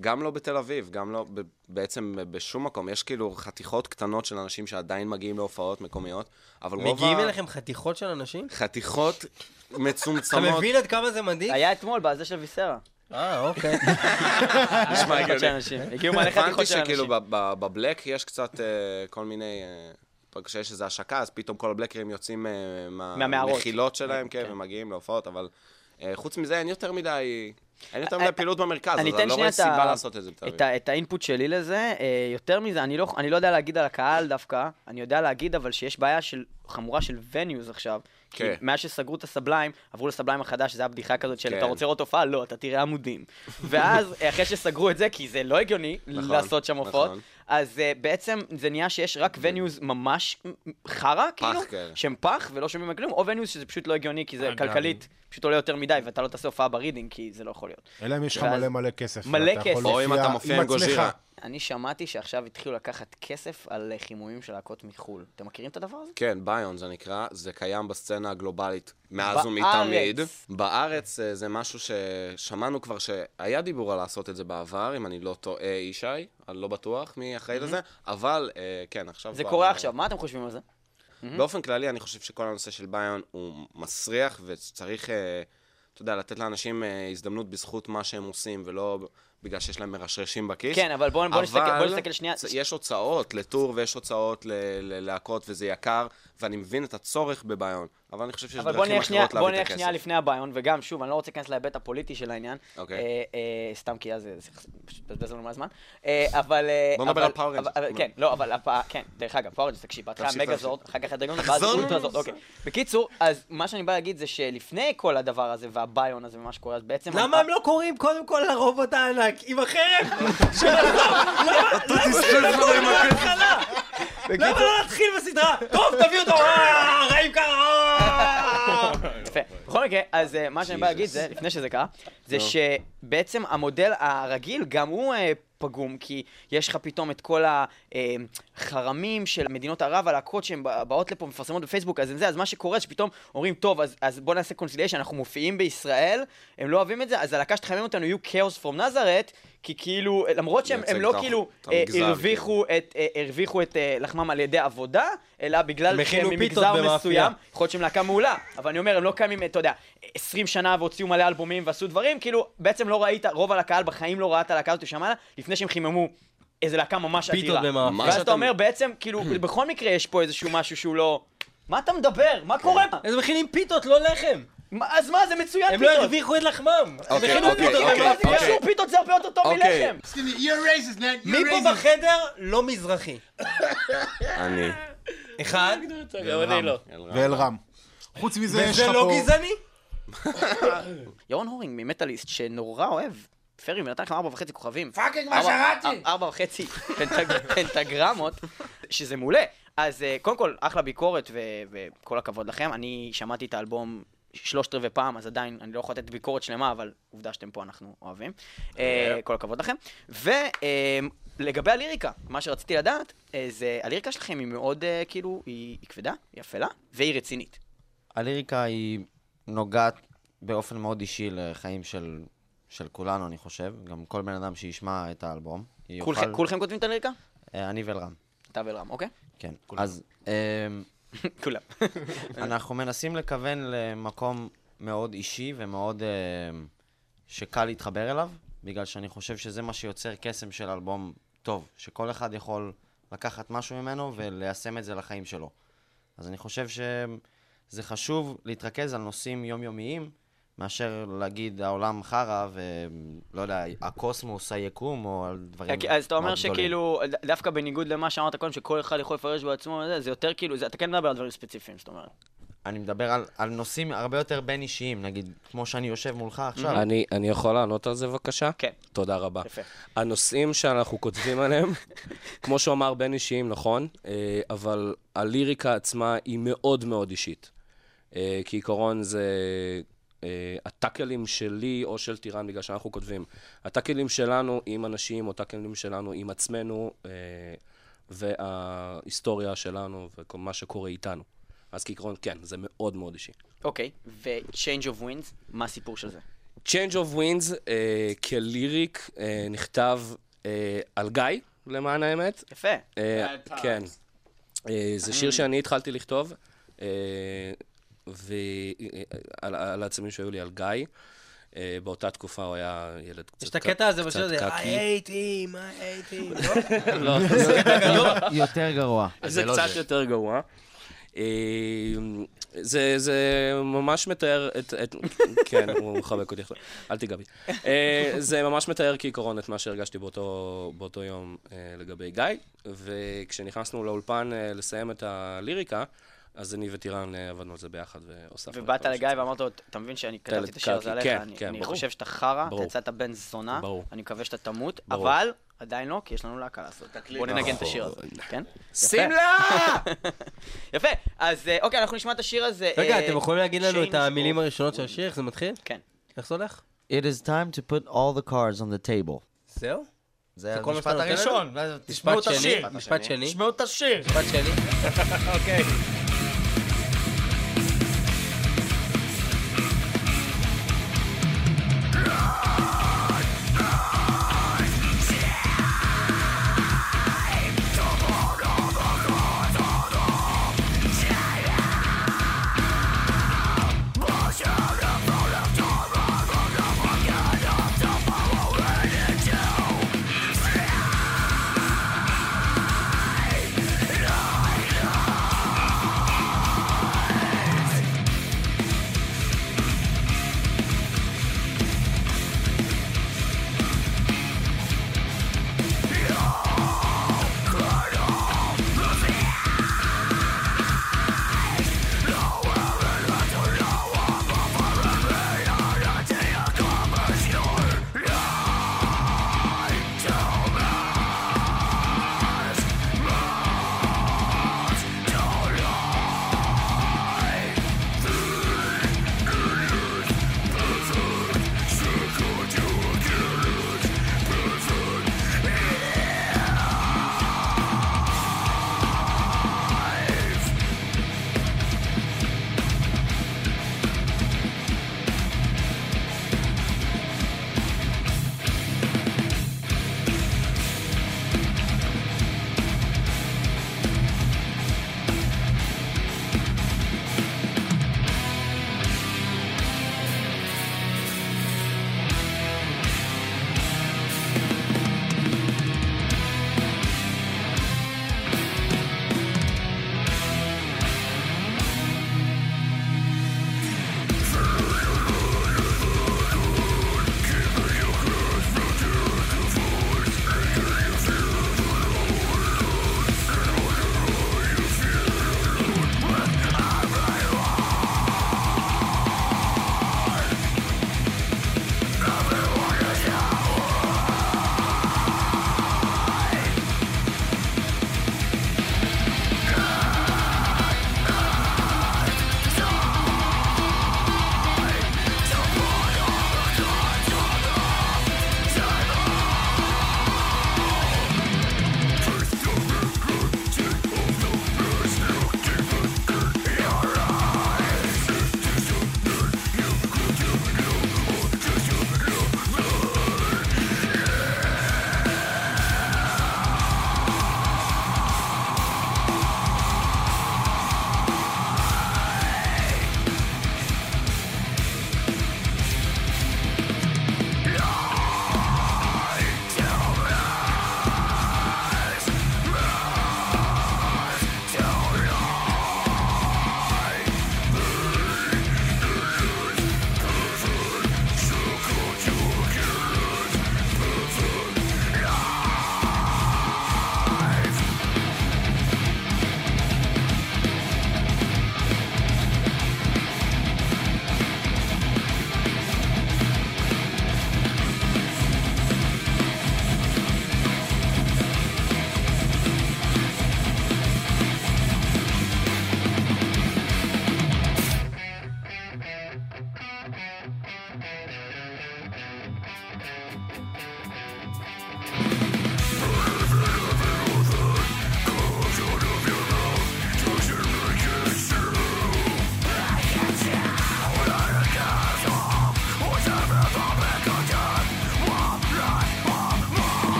גם לא בתל אביב, גם לא, ב- בעצם בשום מקום. יש כאילו חתיכות קטנות של אנשים שעדיין מגיעים להופעות מקומיות, אבל רוב מגיעים ה... אליכם חתיכות של אנשים? חתיכות אתה מצומצמות. מבין עד כמה זה מדאיג? היה אתמול בזה של ויסרה. אה, אוקיי. נשמע הגיוני. הגיעו מלא הבנתי חתיכות של שכאילו אנשים. ב- ב- בבלק יש קצת אה, כל מיני... אה, כשיש איזו השקה, אז פתאום כל הבלקרים יוצאים אה. מהמחילות שלהם, כן, כן. ומגיעים להופעות, אבל אה, חוץ מזה אין יותר מדי... אין יותר אה, מדי פעילות במרכז, אז אני לא רואה סיבה לעשות את זה בתל. את, האינפוט שלי לזה, אה, יותר מזה, אני לא, אני לא יודע להגיד על הקהל דווקא, אני יודע להגיד אבל שיש בעיה של, חמורה של וניוז עכשיו. כן. כי מאז שסגרו את ה Sublime, עברו ל Sublime החדש, זה הבדיחה כזאת של כן. אתה רוצה לראות הופעה? לא, אתה תראה עמודים. ואז, אה, אחרי שסגרו את זה, כי זה לא הגיוני נכון, לעשות שם הופעות, נכון. אז uh, בעצם זה נהיה שיש רק venues ממש חרא, כאילו, כאלה. שהם פח ולא שומעים על כלום, או venues שזה פשוט לא הגיוני, כי זה אגב. כלכלית, פשוט עולה יותר מדי, ואתה לא תעשה הופעה ב Reading, כי זה לא יכול להיות. אלא אם יש לך מלא מלא כסף. מלא כסף. או אם אתה מופיע עם. Gojira. אני שמעתי שעכשיו התחילו לקחת כסף על אה, חימומים של להקות מחו"ל. אתם מכירים את הדבר הזה? כן, ביון זה נקרא, זה קיים בסצנה הגלובלית מאז. ומתמיד. בארץ אה, זה משהו ששמענו כבר שהיה דיבור על לעשות את זה בעבר, אם אני לא טועה, ישי, אני לא בטוח מי אחראי לזה, אבל אה, כן, עכשיו... זה כבר- קורה עכשיו, מה אתם חושבים על זה? באופן כללי, אני חושב שכל הנושא של ביון הוא מסריח, וצריך, אה, אתה יודע, לתת לאנשים אה, הזדמנות בזכות מה שהם עושים, ולא בגלל שיש להם מרשרשים בכיס. כן, אבל בוא- בוא נסתכל- בוא נסתכל שנייה. יש הוצאות לטור ויש הוצאות ללהקות וזה יקר, ואני מבין את הצורך ב buy-on, אבל אני חושב שיש אבל בוא דרכים אחרות בוא להביא את נלך שנייה הכסף. לפני ה buy-on, וגם, שוב, אני לא רוצה להיכנס להיבט הפוליטי של העניין. אוקיי. אה, אה, סתם כי אז זה זה פשוט מבזבז לנו מהזמן. אה, אבל... אה, בוא נדבר אבל- על Power אבל- רנג'רס. אבל- כן, לא, אבל כן, דרך אגב, Power Rangers, תקשיב, בהתחלה Megazord, אחר כך ה Dragon, ואז חזרנו Ultrazord, אוקיי. בקיצור, אז מה שאני בא להגיד זה שלפני כל הדבר הזה, וה buy-on הזה ומה שקורה, אז בעצם... למה הם לא קוראים קודם כל לרובוט הענק עם החרב? למה לא להתחיל בסדרה? טוב, תביאו אותו, אה, רעים ככה. יפה. בכל מקרה, אז אה, מה שאני בא להגיד זה, לפני שזה קרה, זה שבעצם המודל הרגיל, גם הוא אה, פגום, כי יש לך פתאום את כל החרמים של מדינות ערב, הלהקות שהן בא- באות לפה, מפרסמות בפייסבוק, אז זה, אז מה שקורה שפתאום אומרים, טוב, אז, אז בוא נעשה cancellation, אנחנו מופיעים בישראל, הם לא אוהבים את זה, אז הלהקה שתחמם אותנו יהיו כאוס פרום נזרת, כי כאילו, למרות שהם הם לא את ה- כאילו את אה, הרוויחו את, אה, הרוויחו את אה, לחמם על ידי עבודה, אלא בגלל שהם ממגזר. מסוים, יכול להיות שהם להקה מעולה, אבל אני אומר, הם לא קיימים, אתה יודע, 20 שנה והוציאו מלא אלבומים ועשו דברים, כאילו, בעצם לא ראית, רוב הקהל בחיים לא ראה את הלהקה הזאת שמעלה, לפני שהם חיממו איזה להקה ממש פיתות אדירה. ואז אתה אומר, בעצם, כאילו, בכל מקרה יש פה איזשהו משהו שהוא לא... מה אתה מדבר? מה קורה? הם מכינים פיתות, לא לחם. אז מה, זה מצוין הם לא פיתות. הרוויחו את לחמם. אוקיי, אוקיי, פיתות אוקיי. קשור, פיתות זה הרבה יותר טוב אוקיי. מלחם. מי פה. בחדר לא מזרחי? אני. אחד. גם אני לא. ואלרם. חוץ מזה, יש וזה לך לא פה... גזעני? ירון הורינג ממטאליסט, שנורא אוהב. פרי, ונתן לכם ארבע וחצי כוכבים. פאקינג מה ארבע- שרתי. ארבע וחצי פנטג- פנטגרמות, שזה מעולה. אז אה, קודם כל, אחלה ביקורת, וכל הכבוד לכם. אני שמעתי את האלבום שלושת רבעי פעם, אז עדיין אני לא יכול לתת ביקורת שלמה, אבל עובדה שאתם פה, אנחנו אוהבים. אה, כל הכבוד לכם. ולגבי הליריקה, מה שרציתי לדעת, אה, זה הליריקה שלכם היא מאוד, אה, כאילו, היא היא כבדה, היא אפלה, והיא רצינית. הליריקה היא נוגעת באופן מאוד אישי לחיים של, של כולנו, אני חושב. גם כל בן אדם שישמע את האלבום. יוכל- כולכם- כולכם כותבים את הליריקה? אה, אני ואלרם, אתה ואלרם, אוקיי? כן. אז אה, כולם. אנחנו מנסים לכוון למקום מאוד אישי ומאוד אה, שקל להתחבר אליו, בגלל שאני חושב שזה מה שיוצר קסם של אלבום טוב, שכל אחד יכול לקחת משהו ממנו וליישם את זה לחיים שלו. אז אני חושב שזה חשוב להתרכז על נושאים יומיומיים, מאשר להגיד העולם חרא ולא יודע, הקוסמוס, היקום, או על דברים מאוד גדולים. אז אתה אומר שכאילו, דווקא בניגוד למה שאמרת קודם, שכל אחד יכול לפרש בעצמו, זה, זה יותר כאילו, זה, אתה כן מדבר על דברים ספציפיים, זאת אומרת. אני מדבר על, על נושאים הרבה יותר בין אישיים, נגיד, כמו שאני יושב מולך עכשיו. אני, אני יכול לענות על זה בבקשה? כן. תודה רבה. יפה. הנושאים שאנחנו כותבים עליהם, כמו שהוא אמר, בין אישיים, נכון, אה, אבל הליריקה עצמה היא מאוד מאוד אישית. אה, כעיקרון זה הטאקלים שלי או של טירן, בגלל שאנחנו כותבים. הטאקלים שלנו עם אנשים, או טאקלים שלנו עם עצמנו, אה, וההיסטוריה שלנו ומה שקורה איתנו. אז כעיקרון, כן, זה מאוד מאוד אישי. אוקיי, ו-Change of Winds, מה הסיפור של זה? Change of Winds אה, כליריק אה, נכתב אה, על גיא, למען האמת. יפה. אה, כן. אה, זה שיר שאני התחלתי לכתוב, אה, ועל על העצמים שהיו לי על גיא. אה, באותה תקופה הוא היה ילד קצת יש את הקטע הזה בשיר הזה, I קקי. hate him, I hate him. לא, יותר גרוע. זה קצת יותר גרוע. אה, זה, זה ממש מתאר את, את... כן, הוא מחבק אותי עכשיו, אל תיגע בי. אה, זה ממש מתאר כעיקרון את מה שהרגשתי באותו, באותו יום לגבי גיא, וכשנכנסנו לאולפן לסיים את הליריקה, אז אני וטירן אה, עבדנו על זה ביחד והוספנו. ובאת לגיא. ואמרת לו, אתה מבין שאני כתבתי את השיר הזה עליך, כן, אני- כן, אני. חושב שאתה חרא, אתה. יצאת בן זונה, ברור. אני מקווה שאתה תמות, ברור. אבל עדיין לא, כי יש לנו להקה לעשות. בוא ננגן את השיר הזה, כן? שים יפה. לה! יפה, אז אה, אוקיי, אנחנו נשמע את השיר הזה. רגע, אה, אתם יכולים להגיד לנו את המילים הראשונות של השיר, איך זה מתחיל? כן. איך זה הולך? It is time to put all the cards on the table. זהו? זה כל המשפט הראשון. תשמעו משפט את שני? השיר. משפט שני? תשמעו את השיר. משפט שני? אוקיי.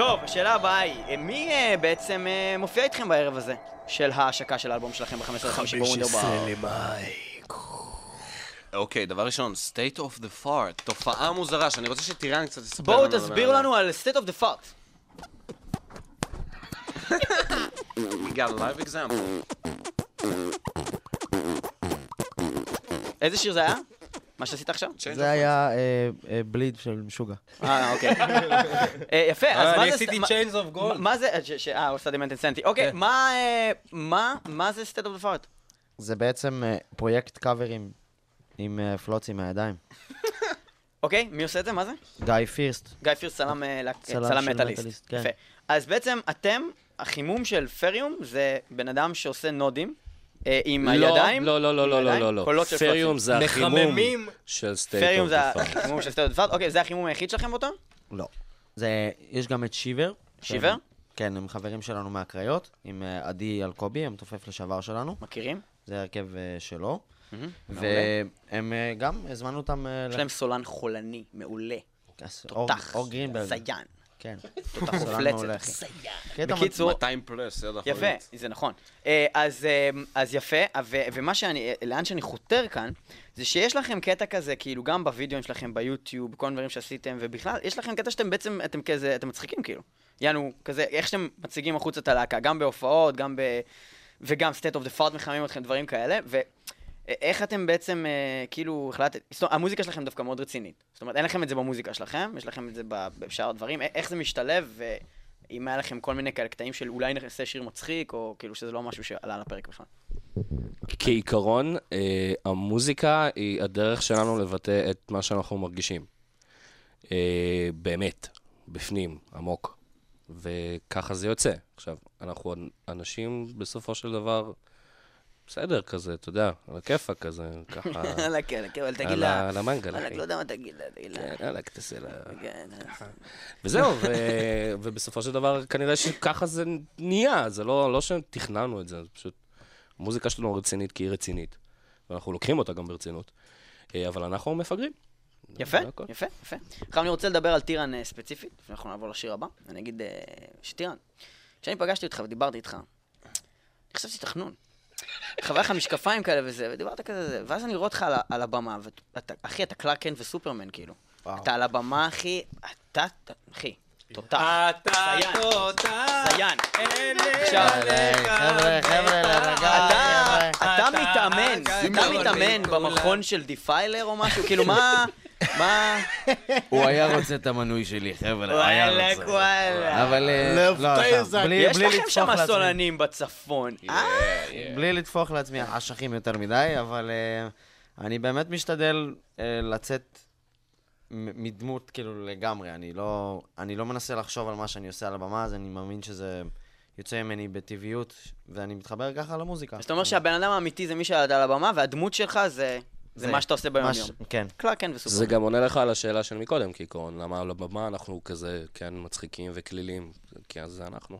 טוב, השאלה הבאה היא, אה, מי אה, בעצם אה, מופיע איתכם בערב הזה של ההשקה של האלבום שלכם ב-15 לחמישי בוונדרבר? למאי. אוקיי, דבר ראשון, State of the Fart, תופעה מוזרה שאני רוצה שטירן קצת תספר בואו לנו תסבירו עליה. לנו על State of the Fart. We got a live example. איזה שיר זה היה? מה שעשית עכשיו? זה היה אה, אה, ב lead של משוגע. אה, אוקיי. אה, יפה, אז מה זה... אני עשיתי Chains of Gold. מה זה... אה, הוא עושה Demented Sanity. אוקיי, כן. מה... אה, זה State of the Fart? זה בעצם אה, פרויקט קאברים עם אה, פלוצים מהידיים. אוקיי, מי עושה את זה? מה זה? גיא פירסט. גיא פירס צלם אה, של מטאליסט. כן. יפה. אז בעצם אתם, החימום של פריום זה בן אדם שעושה נודים אה, עם הידיים. לא, לא, לא, לא, לא, לא, לא. קולות של פריום. זה החימום. של סטייט פריום אוף זה דה פארט. החימום של סטייט פארט. אוקיי, זה החימום היחיד שלכם באותו? לא. זה, יש גם את שיבר. שיבר? כן, הם חברים שלנו מהקריות, עם אה, עדי אלקובי, המתופף לשעבר שלנו. מכירים? זה הרכב אה, שלו. והם אה, גם, הזמנו אותם... אה, יש להם סולן חולני, מעולה. אור- תותח. אור גרינברג. זיין. כן. תותח מפלצת. בקיצור, 200 פלוס, יד אחורית. יפה, זה נכון. אה, אז, אה, אז יפה, ו- ומה שאני, אה, לאן שאני חותר כאן, זה שיש לכם קטע כזה, כאילו גם בווידאוים שלכם, ביוטיוב, כל הדברים שעשיתם, ובכלל, יש לכם קטע שאתם בעצם, אתם כזה, אתם מצחיקים כאילו. יענו, כזה, איך שאתם מציגים החוצה את הלהקה, גם בהופעות, גם ב... וגם state of the fart מחממים אתכם, דברים כאלה, ואיך אתם בעצם, אה, כאילו, החלטת, זאת אומרת, המוזיקה שלכם דווקא מאוד רצינית. זאת אומרת, אין לכם את זה במוזיקה שלכם, יש לכם את זה בשאר הדברים, איך זה משתלב, ואם היה לכם כל מיני כאלה קטעים של אולי נעשה שיר מצחיק, או כאילו שזה לא משהו שעלה על הפרק בכלל. כעיקרון, אה, המוזיקה היא הדרך שלנו לבטא את מה שאנחנו מרגישים. אה, באמת, בפנים, עמוק. וככה זה יוצא. עכשיו, אנחנו אנשים בסופו של דבר, בסדר כזה, אתה יודע, על הכיפאק כזה, ככה, על הכן, אבל תגיד לה, על המנגל, וואלכ, אחי. לא יודע מה תגיד לה, תגיד לה. כן, יאללה, תעשה לה... כן, וזהו, ובסופו של דבר, כנראה שככה זה נהיה, זה לא, לא שתכננו את זה, זה פשוט... המוזיקה שלנו רצינית כי היא רצינית, ואנחנו לוקחים אותה גם ברצינות, אה, אבל אנחנו מפגרים. יפה. יפה, יפה. עכשיו אני רוצה לדבר על טירן אה, ספציפית, לפני אנחנו נעבור לשיר הבא. אני אגיד אה, שטירן, כשאני פגשתי אותך ודיברתי איתך, אני חשבתי תחנון. חווה לך משקפיים כאלה וזה, ודיברת כזה, זה, ואז אני רואה אותך על, על הבמה, ואתה, אחי, אתה קלארק קנט וסופרמן, כאילו. אתה על הבמה, אחי, אתה, אתה- אחי, תותח. אתה. תותח. זיין. עכשיו, חבר'ה, חבר'ה, אתה, מתאמן, אתה מתאמן. במכון של דיפיילר או משהו? כאילו, מה, מה... הוא היה רוצה את המנוי שלי, חבר'ה, הוא היה וואלכ, רוצה. וואלה. אבל אה, לב לא, עכשיו, טייזר. בלי יש בלי לכם לטפוח שם לעצמי. סולנים בצפון. אה? בלי לטפוח לעצמי אשכים יותר מדי, אבל אה, אני באמת משתדל אה, לצאת מ- מדמות כאילו לגמרי. אני לא, אני לא מנסה לחשוב על מה שאני עושה על הבמה, אז אני מאמין שזה יוצא ממני בטבעיות, ואני מתחבר ככה למוזיקה. אז אתה אומר שהבן אדם האמיתי זה מי שעל הבמה, והדמות שלך זה זה מה שאתה עושה ביום מה ש-. כן. קלארקן זה וסופרמן. גם עונה לך על השאלה של מקודם, כעיקרון, למה על הבמה אנחנו כזה, כן, מצחיקים וכלילים, כי אז זה אנחנו.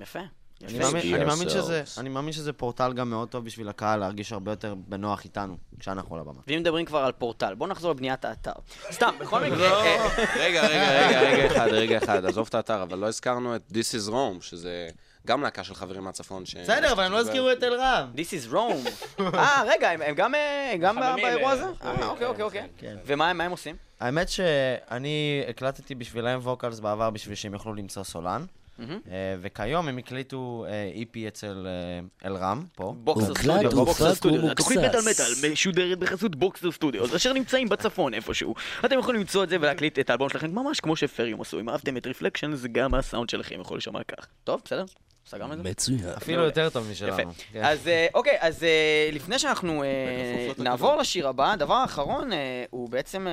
יפה. אני. מאמין- אני מאמין. שזה- אני מאמין שזה פורטל גם מאוד טוב בשביל הקהל להרגיש הרבה יותר בנוח איתנו, כשאנחנו על הבמה. ואם מדברים כבר על פורטל, בואו נחזור לבניית האתר. סתם, בכל מקרה... אה, רגע, רגע, רגע, רגע אחד, רגע אחד, עזוב את האתר, אבל לא הזכרנו את This is Rome, שזה גם להקה של חברים מהצפון. ש- בסדר, אבל הם לא הזכירו את אלרם. This is Rome. אה, רגע, הם- גם, אה, באירוע אה, הזה? אה, אוקיי, אוקיי, אוקיי. כן. ומה הם- עושים? האמת שאני הקלטתי בשבילם vocals בעבר בשביל שהם יוכלו למצוא סולן. אה, וכיום הם הקליטו אה, EP אצל אה, אלרם, פה. Boxer Studio, Boxer Studio, ומוקסס. תוכנית מטאל מטאל משודרת בחסות Boxer Studio, אשר נמצאים בצפון איפשהו. אתם יכולים למצוא את זה ולהקליט את האלבום שלכם ממש כמו שפריום עשו. אם אהבתם את Reflection, זה גם הסאונד שלכם יכול להישמע כך. טוב, בסדר? סגרנו את זה? מצוין. אפילו יותר טוב משלנו. יפה. כן. אז אה, אוקיי, אז אה, לפני שאנחנו אה. נעבור לשיר הבא, הדבר האחרון הוא בעצם,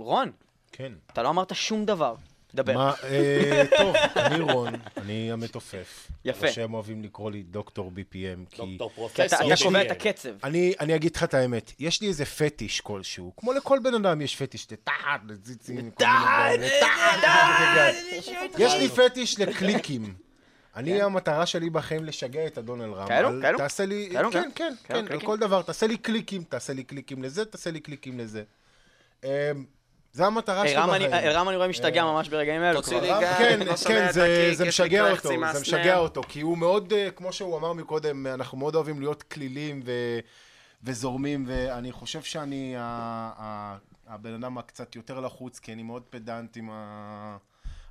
רון, כן. אתה לא אמרת שום דבר. דבר. מה, אה, טוב, אני רון, אני המתופף. יפה. או שהם אוהבים לקרוא לי דוקטור BPM, כי... כי אתה אתה יש קובע את הקצב. אני, אני אגיד לך את האמת, יש לי איזה פטיש כלשהו, כמו לכל בן אדם יש פטיש לטעד, לציצים, כל מיני דברים, לטעד, יש לי פטיש לקליקים. אני, המטרה שלי בחיים לשגע את אדון אלרם. כאלו? על- כאלו? תעשה לי, כאלו? כן, כן, כאלו כן, על קליקים? כל דבר, תעשה לי קליקים, תעשה לי קליקים לזה, תעשה לי קליקים לזה. אמ, זה המטרה אני- בחיים. רם אני רואה משתגע ממש ברגעים אלו. תוציא. לי גל, כן, לא שומע כן, את זה, הקליק, משגע אותו, זה. משגע אותו, כי הוא מאוד, אה, כמו שהוא אמר מקודם, אנחנו מאוד אוהבים להיות קלילים ו, וזורמים, ואני חושב שאני ה, ה, הבן אדם הקצת יותר לחוץ, כי אני מאוד פדנט עם ה...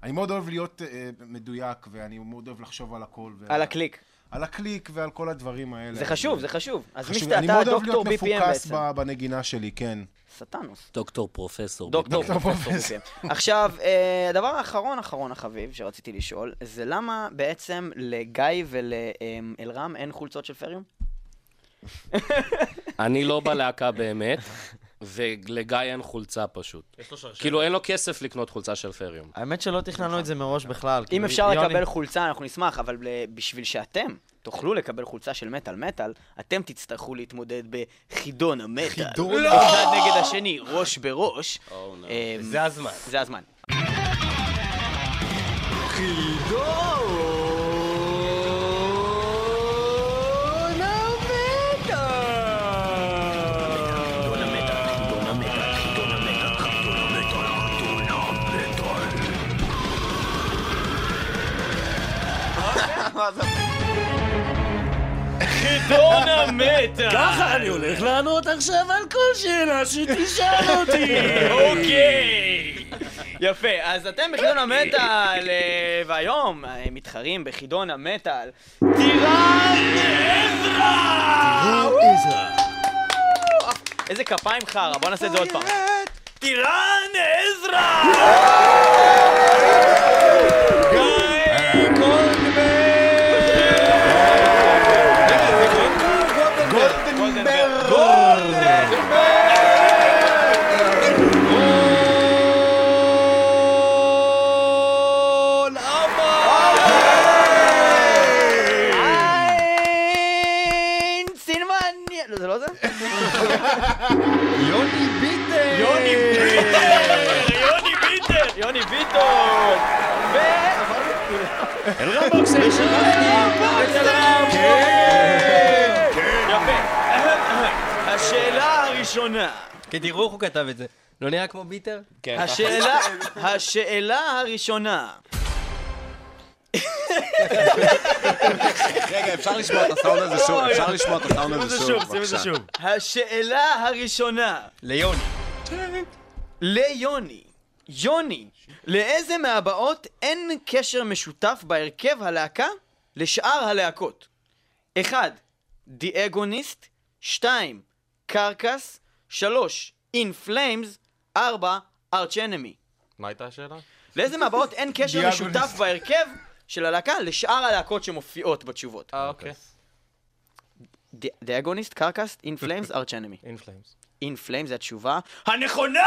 אני מאוד אוהב להיות אה, מדויק, ואני מאוד אוהב לחשוב על הכל. ועל- על הקליק. על הקליק ועל כל הדברים האלה. זה חשוב, זה חשוב. אז. מיסטר, אני אתה מאוד אוהב דוקטור להיות BPM מפוקס בעצם. ב- בנגינה שלי, כן. סטנוס. דוקטור פרופסור. דוקטור דוקטור פרופסור BPM. עכשיו, אה, הדבר האחרון, אחרון החביב, שרציתי לשאול, זה למה בעצם לגיא ולאלרם אין חולצות של פריום? אני לא בלהקה באמת, ולגיא אין חולצה פשוט. יש לו שרשרת. כאילו, אין לו כסף לקנות חולצה של פריום. האמת שלא תכננו את זה מראש בכלל. אם כאילו, אפשר לקבל חולצה, אנחנו נשמח, אבל בשביל שאתם תוכלו לקבל חולצה של מטאל מטאל, אתם תצטרכו להתמודד בחידון המטאל. חידון? אחד נגד השני, ראש בראש. Oh. אמ, זה הזמן. זה הזמן. חידון המטאל! ככה אני הולך לענות עכשיו על כל שאלה שתשאל אותי. אוקיי. יפה, אז אתם בחידון המטאל, אה, והיום אה, מתחרים בחידון המטאל. טירן עזרא! איזה כפיים חרא, בוא נעשה את זה עוד פעם. טירן עזרא! יוני ביטון! ו... אלרם בוקסר יפה. השאלה הראשונה. כן, תראו איך הוא כתב את זה. לא נראה כמו ביטר? כן, השאלה, השאלה הראשונה. רגע, אפשר לשמוע את הסאונד הזה שוב? אפשר לשמוע את הסאונד הזה שוב? בבקשה. השאלה הראשונה. ליוני. ליוני. יוני, לאיזה מהבאות אין קשר משותף בהרכב הלהקה לשאר הלהקות? 1. The Agonist 2. Carcass 3. In Flames 4. Arch Enemy מה הייתה השאלה? לאיזה מהבאות אין קשר. משותף בהרכב של הלהקה לשאר הלהקות שמופיעות בתשובות? אה, אוקיי. The Agonist, Carcass, In Flames, Arch Enemy In Flames. In Flames זה התשובה הנכונה!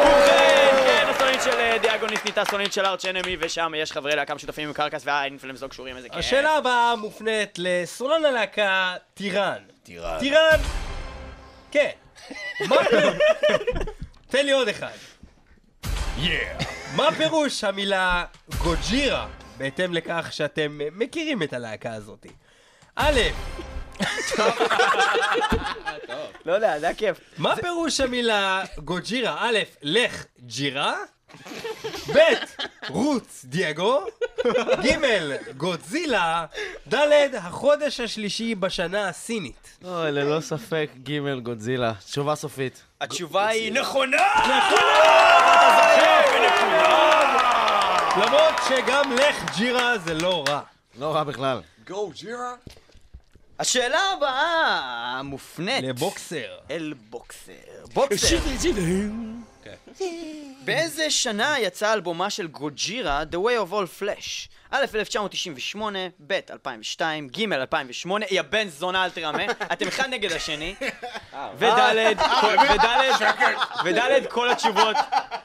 ובכן, כן, הסולנית של אה, The Agonist נהייתה סולנית של Arch Enemy, ושם יש חברי להקה משותפים עם Carcass, וה In Flames לא קשורים, איזה כיף. השאלה הבאה מופנית לסולן הלהקה טירן. טירן. טירן! כן. מה פירוש? תן לי עוד אחד. מה פירוש המילה Gojira, בהתאם לכך שאתם מכירים את הלהקה הזאת? א', לא יודע, זה היה כיף. מה פירוש המילה גוג'ירה? א', לך ג'ירה, ב', רוץ דייגו, ג', גודזילה, ד', החודש השלישי בשנה הסינית. אוי, ללא ספק, ג' גודזילה. תשובה סופית. התשובה היא נכונה! למרות שגם לך ג'ירה זה לא רע. לא רע בכלל. גו, ג'ירה. השאלה הבאה מופנית לבוקסר. אל בוקסר. בוקסר, באיזה שנה יצא אלבומה של גוג'ירה, The Way of All Flesh? א', 1998, ב', 2002, ג', 2008, יא בן זונה אל תרמה, אתם אחד נגד השני, וד', כל- וד', וד', כל התשובות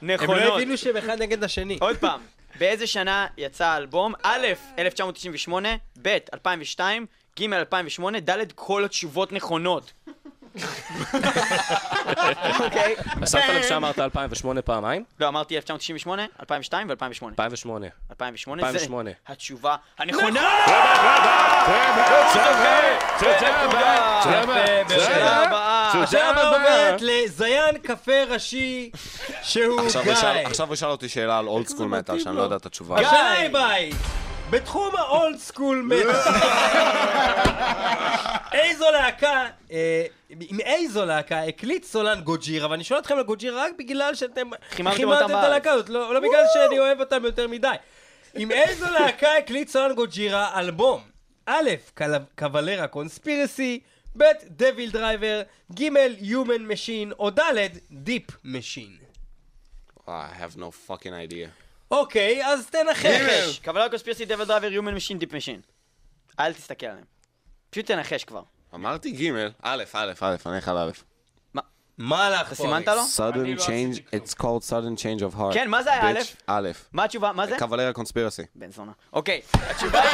הם לא נכונות. הבינו שהם אחד נגד השני. עוד פעם, באיזה שנה יצא האלבום? א', 1998, ב', 2002, ג', 2008, ד', כל התשובות נכונות. אוקיי. שמת לב שאמרת 2008 פעמיים? לא, אמרתי 1998, 2002 ו-2008. 2008. 2008 זה 2008. התשובה הנכונה! בשאלה הבאה. הבאה עוברת לזיין קפה ראשי, שהוא עכשיו גיא. עכשיו הוא ישאל אותי שאלה על old school מטאל, שאני לא יודע את התשובה. היא ביי. בתחום ה old school מטאל. איזו להקה, אה, עם איזו להקה הקליט סולן Gojira, ואני שואל אתכם על Gojira רק בגלל שאתם חיממתם אותם את הלהקה הזאת, לא לא בגלל שאני אוהב אותם יותר מדי. עם איזו להקה הקליט סולן Gojira אלבום? א', קל- Cavalera Conspiracy, ב', DevilDriver, ג', Human Machine, או ד', Deep Machine. I have no fucking idea. אוקיי, אז תנחש. Cavalera Conspiracy DevilDriver Human Machine Deep Machine. אל תסתכל עליהם. פשוט תנחש כבר. אמרתי ג', א', א', א', אני על א'. מה הלך אתה פה? סימנת לו? sudden change, it's called sudden change of heart. כן, מה זה היה, Bitch, א', מה התשובה? מה זה? Cavalera Conspiracy. בן זונה. אוקיי, התשובה היא...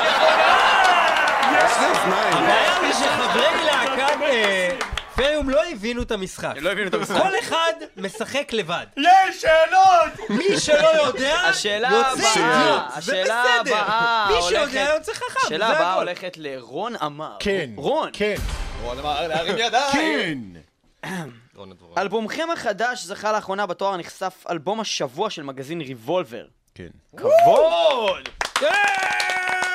הבעיה היא שחברי להקת פריום לא הבינו את המשחק. לא הבינו את המשחק. כל אחד משחק לבד. יש שאלות! מי שלא יודע, השאלה יוצא הבאה, אידיוט. זה השאלה בסדר. הבאה מי. שיודע יוצא חכם, השאלה הבאה. הולכת לרון עמר. כן. רון. כן. רון עמר, להרים ידיים. כן. אלבומכם החדש זכה לאחרונה בתואר נחשף אלבום השבוע של מגזין ריבולבר. כן. כבוד!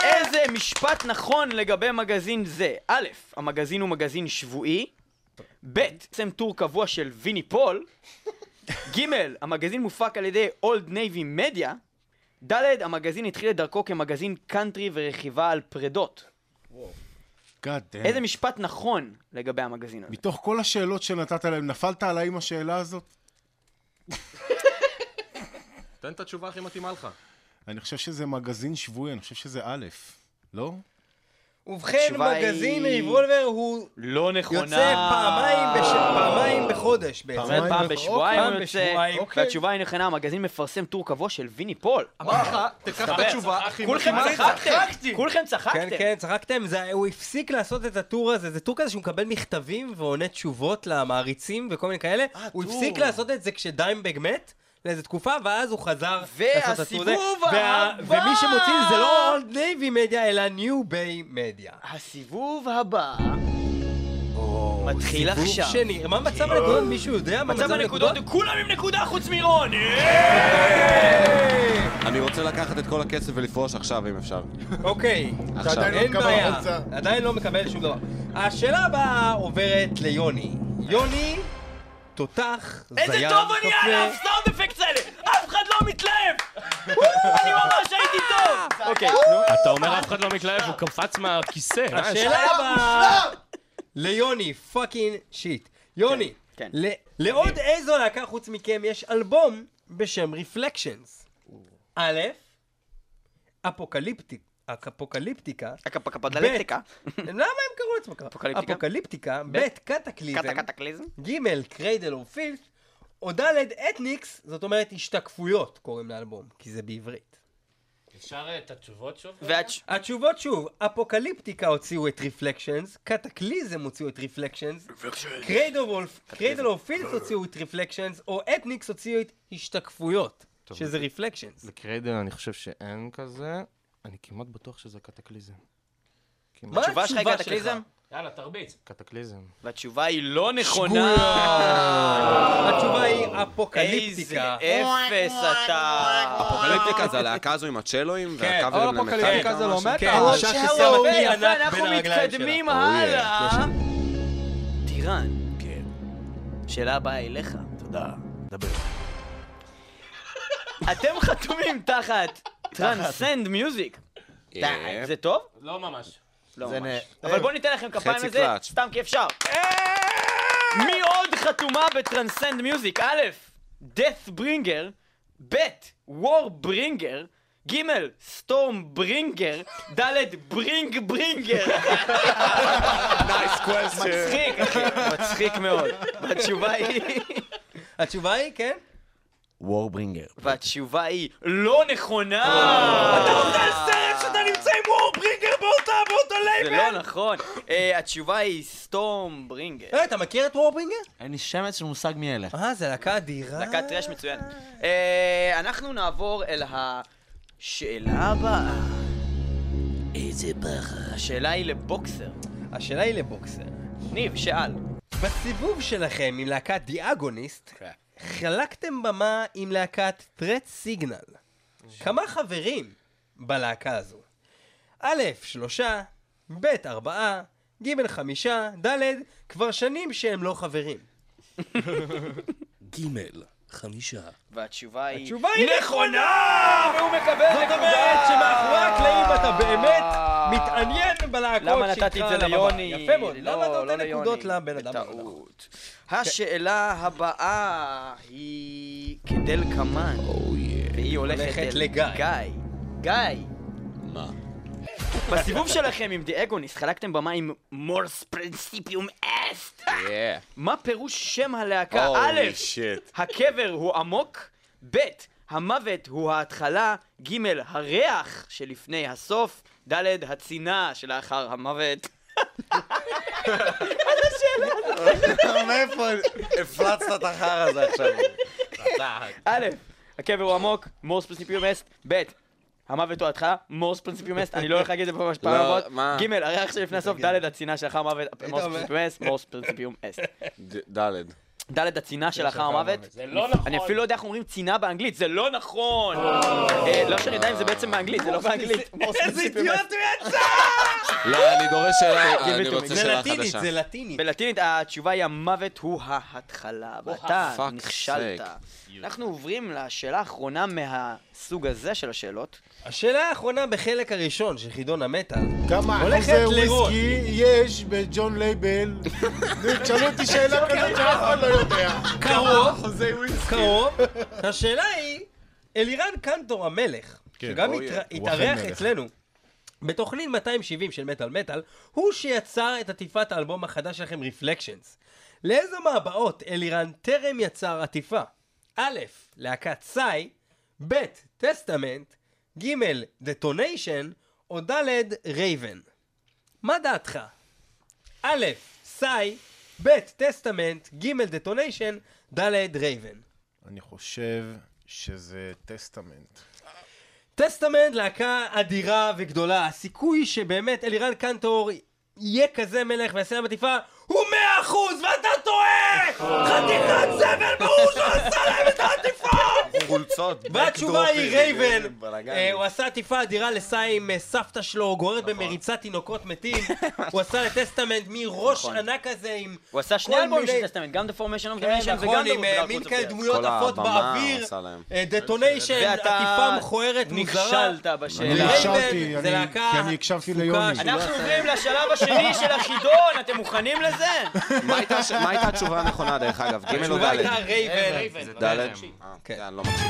איזה משפט נכון לגבי מגזין זה? א', המגזין הוא מגזין שבועי, ב', בעצם טור קבוע של ויני פול, ג', המגזין מופק על ידי Old Navy Media, ד', המגזין התחיל את דרכו כמגזין קאנטרי ורכיבה על פרדות. איזה משפט נכון לגבי המגזין הזה? מתוך כל השאלות שנתת להם, נפלת עליי עם השאלה הזאת? תן את התשובה הכי מתאימה לך. אני חושב שזה מגזין שבועי, אני חושב שזה א', לא? ובכן, התשובה היא- מגזין ריבולבר הוא לא נכונה. יוצא פעמיים בש- פעמיים בחודש בעצם. זה פעם בשבועיים הוא יוצא, בשבועיים. והתשובה היא נכונה, המגזין מפרסם טור קבוע של ויני פול. אמר לך, תיקח את התשובה הכי כולכם. צחקתם, כולכם כן, צחקתם. כן, צחקתם, זה- הוא הפסיק לעשות את הטור הזה, זה טור כזה שהוא מקבל מכתבים ועונה תשובות למעריצים וכל מיני כאלה. הוא טור. הפסיק לעשות את זה כשדיימבג מת. לאיזה תקופה, ואז הוא חזר לעשות. והסיבוב וה- הבא! ומי שמוציא זה לא Old Navy Media, אלא New Bay Media. הסיבוב הבא מתחיל עכשיו. שני, מה מצב הנקודות? מישהו יודע מה מצב הנקודות כולם עם נקודה חוץ מרון. אני רוצה לקחת את כל הכסף ולפרוש עכשיו, אם אפשר. אוקיי, עכשיו. עדיין לא אין מקבל בעיה. עדיין לא מקבל שום דבר. השאלה הבאה עוברת ליוני. יוני, תותח, זיין, איזה טוב אני על. הסאונד effects האלה! אף אחד לא מתלהב! אני ממש הייתי טוב! אוקיי. אתה אומר אף אחד לא מתלהב, הוא קפץ מהכיסא. השאלה הבאה ליוני, fucking shit. יוני, כן. ל- לעוד איזו להקה חוץ מכם יש אלבום בשם Reflections. א', אפוקליפטיק. אפוקליפטיקה. הקפקפדלקטיקה. למה הם קראו לעצמם ככה? Apocalyptica? Apocalyptica, ב', Kataklysm, קטקטקליזם. ג', Cradle of Filth, או ד', אתניקס, זאת אומרת השתקפויות קוראים לאלבום, כי זה בעברית. אפשר את התשובות שוב? התשובות שוב, Apocalyptica הוציאו את Reflections, Kataklysm הוציאו את Reflections, Cradle of Filth הוציאו את Reflections, או אתניקס הוציאו את השתקפויות, שזה רפלקשנס. לקריידל אני חושב שאין כזה. אני כמעט בטוח שזה קטקליזם. מה התשובה שלך היא קטקליזם? יאללה, תרביץ. קטקליזם. והתשובה היא לא נכונה. התשובה היא איזה אפוקליפטיקה. אפס אתה. אפוקליפטיקה זה הלהקה הזו עם הצ'לואים, כן. והקאברים אבל אפוקליפטיקה זה לא? מטאל. כן, יפה, כלי ענק אנחנו מתקדמים. הלאה. טירן. כן. שאלה הבאה אליך. תודה. דבר. אתם חתומים תחת Transcend Music. Yep. זה טוב? לא ממש. לא זה ממש. אבל בואו ניתן לכם כפיים לזה. סתם כי אפשר. מי עוד חתומה ב Transcend Music? א', death bringer, ב', war bringer, ג', storm bringer, ד', Bring Bringer. Nice question. מצחיק, אחי, מצחיק מאוד. והתשובה היא... התשובה היא, כן? Warbringer. והתשובה היא לא נכונה! אתה רוצה סרט שאתה נמצא עם Warbringer באותה, באותו זה לא נכון. אה, התשובה היא Storm Bringer. אה, אתה מכיר את Warbringer? אין לי שמץ של מושג מי אלה. אה, זה להקה אדירה. להקת thrash מצוינת. אה, אנחנו נעבור אל השאלה הבאה. איזה פחד. השאלה היא לבוקסר. השאלה היא לבוקסר. ניב, שאל. בסיבוב שלכם עם להקת דיאגוניסט, חלקתם במה עם להקת טרט סיגנל. כמה חברים בלהקה הזו? א', שלושה, ב', ארבעה, ג', חמישה, ד', כבר שנים שהם לא חברים. ג', חמישה. והתשובה היא... התשובה היא נכונה! והוא מקבל זאת נקודה! אומרת שמאחורי הקלעים אתה באמת מתעניין בלהקות למה נתתי את זה ליוני? יפה מאוד. לא, למה אתה לא נותן? נקודות לבן אדם? בטעות. השאלה הבאה היא כדלקמן. והיא הולכת לגיא. גיא. מה? בסיבוב שלכם עם די אגוניסט חלקתם במה עם מורס פרינסיפיום אסט. מה פירוש שם הלהקה? א'. הקבר הוא עמוק, ב', המוות הוא ההתחלה, ג', הריח שלפני הסוף, ד', הצינה שלאחר המוות. מאיפה הפלצת את החרא הזה עכשיו? א', הקבר הוא עמוק, מורס פרינסיפיום אסט, ב', המוות הוא ההתחלה, מורס פרינסיפיום אסט, אני לא הולך להגיד את זה פעם פעם הבאות? ג', הריח שלפני הסוף, ד', הצינה שלאחר המוות, מורס אסט, מורס פרינסיפיום אסט. ד- ד'. ד' הצינה שלאחר המוות. זה לא נכון. אני אפילו לא יודע איך אומרים צינה באנגלית, זה לא נכון! אה, לא שאני יודע אם זה בעצם באנגלית, זה לא באנגלית. איזה אידיוט הוא יצא! לא, אני דורש שאלה, אני it to רוצה me. זה שאלה לטינית, חדשה. זה לטינית. בלטינית התשובה היא המוות הוא ההתחלה, ואתה נכשלת. אנחנו עוברים לשאלה האחרונה מהסוג הזה של השאלות. השאלה האחרונה בחלק הראשון של חידון המטאל. כמה אחוזי. וויסקי יש בג'ון לייבל? תשאלו אותי שאלה כזאת שאף אחד לא יודע. קרוב, קרוב. השאלה היא, אלירן קנטור המלך, כן, שגם התארח. אצלנו, בתוכנית 270 של מטאל מטאל, הוא שיצר את עטיפת האלבום החדש שלכם, Reflections. לאיזו מהבאות אלירן טרם יצר עטיפה? א', להקת סאי, ב', Testament, ג', Detonation, או ד', Raven. מה דעתך? א', Sigh, ב', Testament, ג', Detonation, ד', Raven. אני חושב שזה Testament. Testament להקה אדירה וגדולה, הסיכוי שבאמת אלירן קנטור יהיה כזה מלך ויעשה להם עטיפה הוא מאה אחוז ואתה טועה! חתיכת זבל ברור שהוא עשה להם את העטיפה! חולצות. והתשובה היא Raven, בלאגן. אה, הוא עשה עטיפה אדירה ל Sigh עם אה, סבתא שלו, גוררת במריצת תינוקות מתים, הוא עשה ל Testament מראש ענק כזה עם... הוא עשה שני כל אלבומים של Testament, גם The Formation of the כן, Damnation וגם נכון, The עם אה, מין כאלה. דמויות עפות באוויר. Detonation, עטיפה מכוערת מוזרה. נכשלת אני בשאלה. להקה כי אני הקשבתי ליוני. אנחנו עוברים לשלב השני של החידון, אתם מוכנים לזה? מה הייתה התשובה הנכונה, דרך אגב? ג' או התשובה הייתה ד'? רייבן. ד'? כן. כן, לא מקשיב.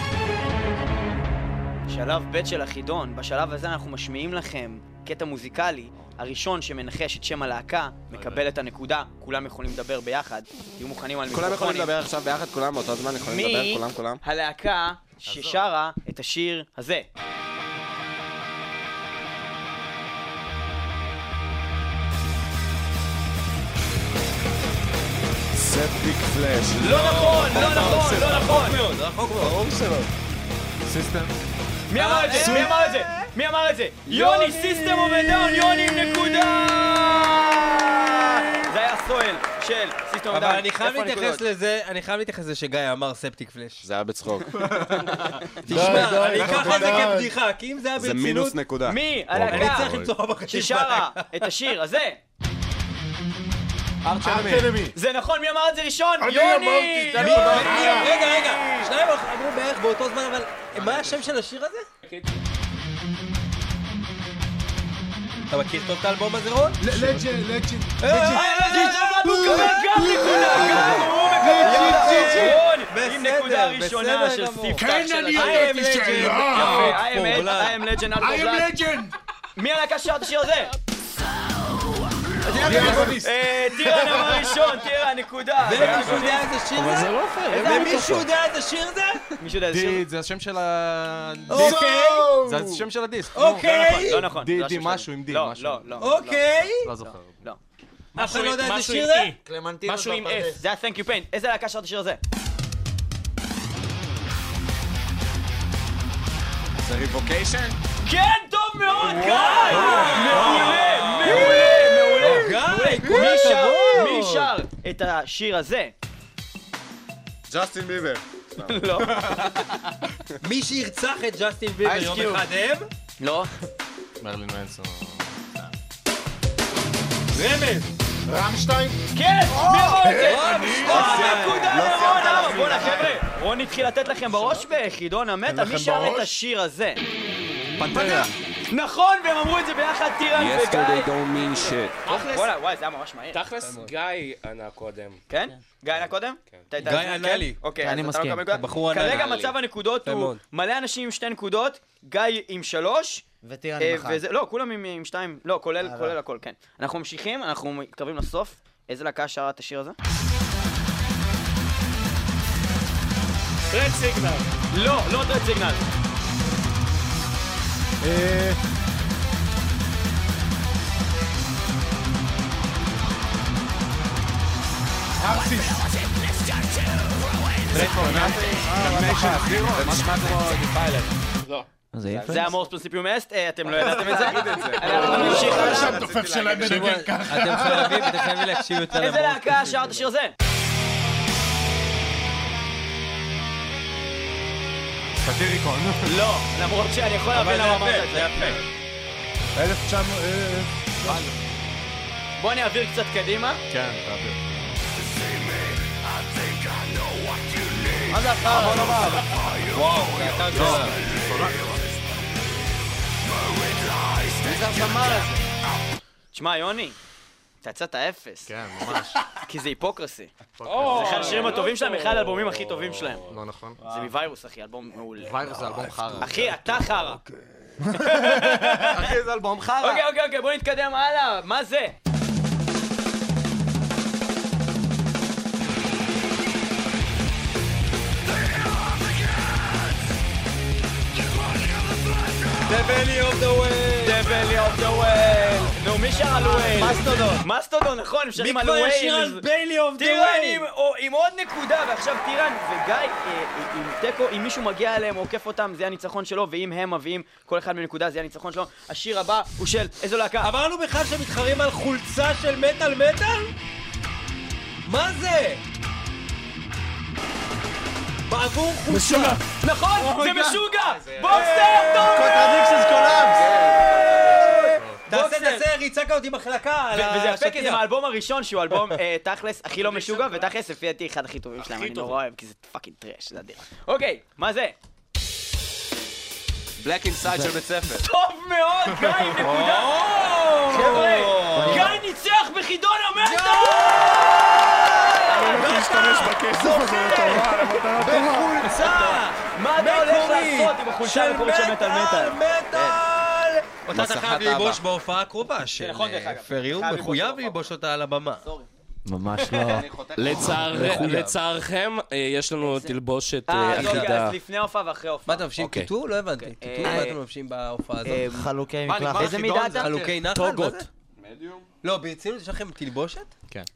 שלב ב' של החידון, בשלב הזה אנחנו משמיעים לכם קטע מוזיקלי. הראשון שמנחש את שם הלהקה מקבל את הנקודה, כולם יכולים לדבר ביחד, תהיו מוכנים על כולם יכולים מיקרופונים. לדבר עכשיו ביחד, כולם באותו זמן יכולים מי לדבר, כולם, כולם? הלהקה ששרה את השיר הזה? Septic Flesh. לא נכון, לא נכון, לא נכון. System? מי אמר את זה? מי אמר את זה? מי אמר את זה? יוני, System of a Down, יוני עם נקודה! זה היה Soil של System of a אבל Down. אני חייב להתייחס לזה, אני חייב להתייחס לזה שגיא אמר Septic Flesh. זה היה בצחוק. תשמע, אני אקח את זה די. כבדיחה, כי אם זה היה זה ברצינות, מינוס נקודה. מי אני הלהקה צריך למצוא לך בחשיבה. ששרה את השיר הזה? Arch Enemy. זה נכון, מי אמר את זה ראשון? אני יוני! נכון. רגע, רגע, שניים אמרו בערך באותו זמן, אבל מה השם של השיר הזה? אתה מכיר טוב את האלבום הזה, רון? Legend, legend. עם נקודה ראשונה של כן, של השיר. I am Ed- I am legend, Out for Blood. לג'נד. מי הלהקה ששרה את השיר הזה? אה, טירן אמר ראשון, טירן, נקודה. ומישהו יודע איזה שיר אבל זה? זה לא פייר. ומישהו יודע איזה שיר זה? מישהו יודע איזה שיר? דיד, זה השם של ה... אוקיי. זה השם של הדיסק. אוקיי. לא נכון. די, לא די, השם שלו. משהו עם די, לא, משהו. לא, לא. אוקיי. לא זוכר. אף אחד לא יודע איזה שיר זה? משהו עם. F. זה ה-Thank you pain. איזה להקה שרת השיר הזה? זה Revocation? כן, טוב מאוד, גיא! מעולה, מעולה. גיא, כל מי שר- הכבוד. מי שר את השיר הזה? ג'סטין ביבר. לא. מי שירצח את ג'סטין ביבר יום. אחד הם? לא. מרלין מנסון. רמז. רמשטיין? כן! מי אמר את זה? לא עוד סיימת, נקודה לא לרון בואנה. חבר'ה, רון התחיל לתת לכם בראש בחידון המטה. מי שר את? השיר הזה? פנטרה. נכון, והם אמרו את זה ביחד, טירן וגיא. don't mean shit. וואלה, וואי, זה היה ממש מהיר. תכלס, גיא ענה קודם. כן? גיא ענה קודם? אתה- גיא כן? ענה לי. אוקיי, אני לא מסכים. נקודה. הבחור ענה כרגע לי. מצב הנקודות הוא. מלא אנשים עם שתי נקודות, גיא עם שלוש. וטירן אה, עם אחת. לא, כולם עם- שתיים, לא, כולל כולל הכל, כן. אנחנו ממשיכים, אנחנו מתקרבים לסוף. איזה להקה שרה את השיר הזה? רד סיגנל. לא, לא טרד סיגנל. אה. זה יפה. זה המורס פרינסיפיום אסט, אה, אתם לא ידעתם את זה? אנחנו נמשיך. אתם חייבים, להקשיב יותר איזה למורס. להקה שר את השיר הזה? סאטיריקון. לא, למרות שאני יכול להבין למה אמרת את זה. 1900... אה, בוא אני אעביר קצת קדימה. כן, תעביר. מה זה החרא? וואו, מי זה הזמר הזה? תשמע, יוני, אתה יצאת אפס. כן, ממש. כי זה היפוקרסי. זה אחד השירים הטובים שלהם, אחד האלבומים הכי טובים שלהם. לא נכון. זה מווירוס, אחי, אלבום מעולה. ויירוס זה אלבום חרא. אחי, אתה חרא. אחי, זה אלבום חרא. אוקיי, אוקיי, אוקיי, בוא נתקדם הלאה. מה זה? The Valley of the Whale. The Valley of the Whale. נו, מי שר על Whale? Mastodon. Mastodon, נכון, הם מי שרים על כבר Whale. ישיר על Valley of the Whale? עם, או, עם עוד נקודה, ועכשיו טירן וגיא אה, עם תיקו, אם מישהו מגיע אליהם, עוקף אותם, זה הניצחון שלו, ואם הם מביאים כל אחד מנקודה, זה הניצחון שלו. השיר הבא הוא של איזו להקה? אמרנו בכלל שמתחרים על חולצה של מטאל מטאל? מה זה? בעבור חולצה. נכון, זה משוגע! בוקסטר! קונטרדיקשנס קולאבס! תעשה, בוקסר. ריצה כזאת עם החלקה על ו- וזה יפה כי זה השטיח. מהאלבום הראשון שהוא אלבום אה, תכלס הכי לא משוגע ותכלס לפי דעתי אחד הכי טובים שלהם, אני נורא אוהב כי זה פאקינג טרש, זה אדיר. אוקיי, מה זה? בלק אינסייד של בית ספר. טוב מאוד, גיא, נקודה! חבר'ה, גיא ניצח בחידון המטה! להשתמש בכסף הזה לטובה, למטרה טובה. חולצה! מה אתה הולך לעשות עם החולצה של המקורית של מטאל מטאל? אותה אתה חייב. ללבוש בהופעה הקרובה של דרך אגב. פרי, הוא חייב ללבוש מחויב. ללבוש אותה על הבמה. ממש לא. לצער- לצערכם, אה, יש לנו תלבושת אה, אה, אז רגע, אחידה. אז לפני ההופעה ואחרי מה ההופעה. אתם לובשים אוקיי. קיטור? לא הבנתי. אוקיי. קיטור? אה, מה אתם לובשים בהופעה הזאת? חלוקי מה, מקלחת. איזה? מידה אתה? חלוקי נחל? טוגות. מה? לא, ברצינות יש לכם תלבושת?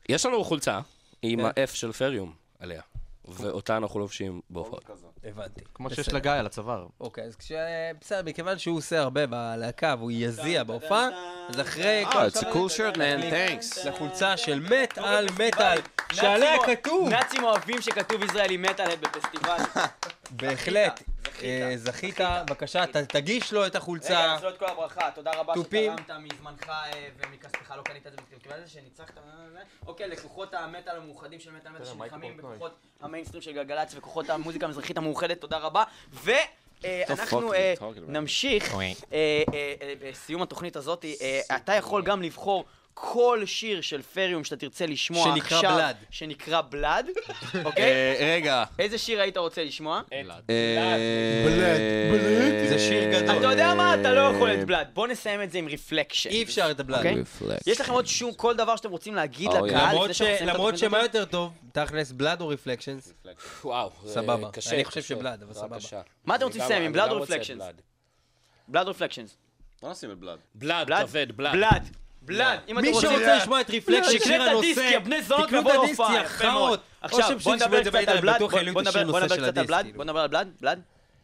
יש לנו חולצה עם כן. ה-F של פריום עליה, ואותה אנחנו לובשים בהופעות. הבנתי. כמו שיש. לגיא על הצוואר. אוקיי, אז כש... בסדר, מכיוון שהוא עושה הרבה בלהקה והוא יזיע בהופעה, אז אחרי... אה, it's a cool shirt, man, נחליף thanks. לחולצה של מטאל מטאל, שעליה כתוב, נאצים אוהבים שכתוב ישראלי מטאל בפסטיבל. בהחלט, אה, זכית, בבקשה, תגיש לו את רגע, החולצה. נעשו את כל הברכה, תודה רבה. שתרמת מזמנך אה, ומכספך, לא קנית את זה את זה שניצחת. אה. אוקיי, לכוחות המטאל המאוחדים של מטאל מטאל שנלחמים בכוחות המיינסטרים של גלגלצ וכוחות המוזיקה המזרחית המאוחדת, תודה רבה. ואנחנו? נמשיך אה, בסיום התוכנית הזאת, אתה יכול גם לבחור כל שיר של פריום שאתה תרצה לשמוע שנקרא עכשיו, בלאד. שנקרא בלאד, אוקיי? אה, רגע. איזה שיר היית רוצה לשמוע? אה, בלד, Blood. זה שיר גדול. אתה יודע מה? אתה לא יכול את Blood. בוא נסיים את זה עם Reflection. אי אפשר את ה Blood. אוקיי? יש לכם עוד שום, כל דבר שאתם רוצים להגיד לקהל? למרות שמה? יותר טוב, תכלס Blood או Reflections? וואו, סבבה. קשה, אני חושב. ש Blood, אבל סבבה. מה אתם רוצים לסיים, עם Blood או Reflections? Blood. Blood Reflections. בוא נשים את Blood. Blood, Blood? כבד, Blood. Blood. Blood. אם מי רוצים... שרוצה לשמוע את Reflection, שיקנה שיר את הדיסק, הנושא, יא בני זונות, תקנו את הדיסק. יא. או עכשיו, בוא נדבר קצת על Blood. בוא- נדבר קצת על בלאד. בוא נדבר על בלאד. בלאד.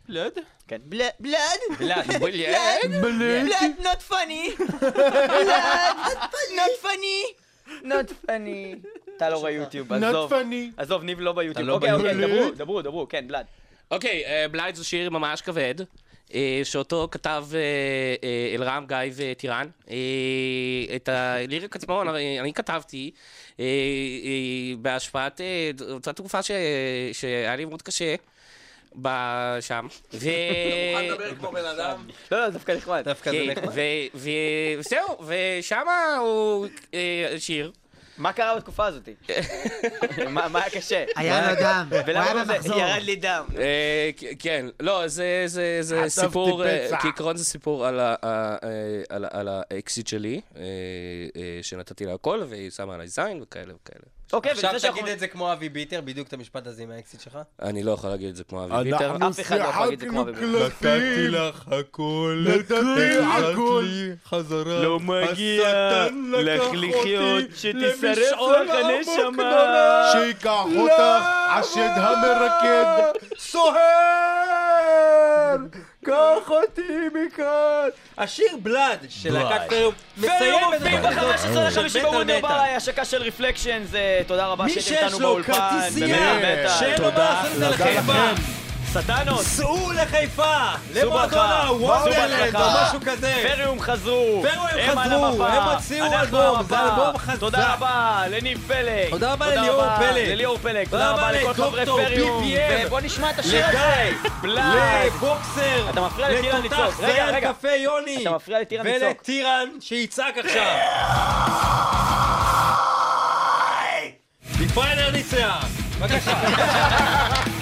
בלאד? כן. בלאד. בלאד. בלאד. בלאד. Blood, not funny. Blood, not funny. not funny. אתה לא רואה יוטיוב, עזוב. עזוב, ניב לא ביוטיוב. לא אוקיי, אוקיי, ביוטיוב. דברו, דברו, דברו, כן, בלאד. אוקיי, אה, בלייד זה שיר ממש כבד, שאותו כתב אה, אה, אלרם, גיא וטירן. אה, את הליריק עצמו אני כתבתי אה, אה, בהשפעת אה, אותה תקופה שהיה לי מאוד קשה. ב- שם. ו... לא, לא, דווקא נחמד. דווקא זה כן, נחמד. ו- ו- וזהו, ושם הוא אה, שיר. מה קרה בתקופה הזאת? מה היה קשה? היה לו דם, הוא היה? במחזור. ירד לי דם. אה, כן, לא, זה, זה, זה חטפתי סיפור, אה, פצע. כעיקרון זה סיפור על, אה, על, ה- על האקסית שלי, שנתתי לה הכל, והיא שמה עליי זין וכאלה וכאלה. אוקיי, עכשיו ולפני שאנחנו... תגיד את זה כמו אבי ביטר, בדיוק את המשפט הזה עם האקסית שלך. אני לא יכול להגיד את זה כמו אבי ביטר. אנחנו אף אחד לא יכול להגיד את זה כמו שיחקנו אבי ביטר. קלפים, לך הכל, נתתי הכל, חזרה. לא מגיע לך לחיות, שתשרף לך הנשמה. גדולה. שייקח אותך השד המרקד, סוהר! קח אותי מכאן! השיר בלאד של להקת פריום מסיים את התוכנית ב-15 הזאת של לחמישי בוונדר מטאל. ביי, השקה של רפלקשן, זה תודה רבה מי שהייתם שיש איתנו לו באולפן. כרטיסייה באמת, של תודה. נובע לחיפה, סטאנוס, סעו לחיפה, למועדונה, וונדרלנד או. משהו כזה. פריום חזרו, פריום חזרו. הם הוציאו אלבום, זה. אלבום חזק. תודה רבה לניב פלג. תודה רבה לליאור פלג. לליאור פלג. תודה רבה לכל חברי פריום. ובוא נשמע את השיר הזה. לבוקסר, אתה מפריע לטירן לצעוק. רגע, רגע. קפה יוני, אתה מפריע לטירן לצעוק. ולטירן שיצעק עכשיו. דיפיינר ניצח, בבקשה.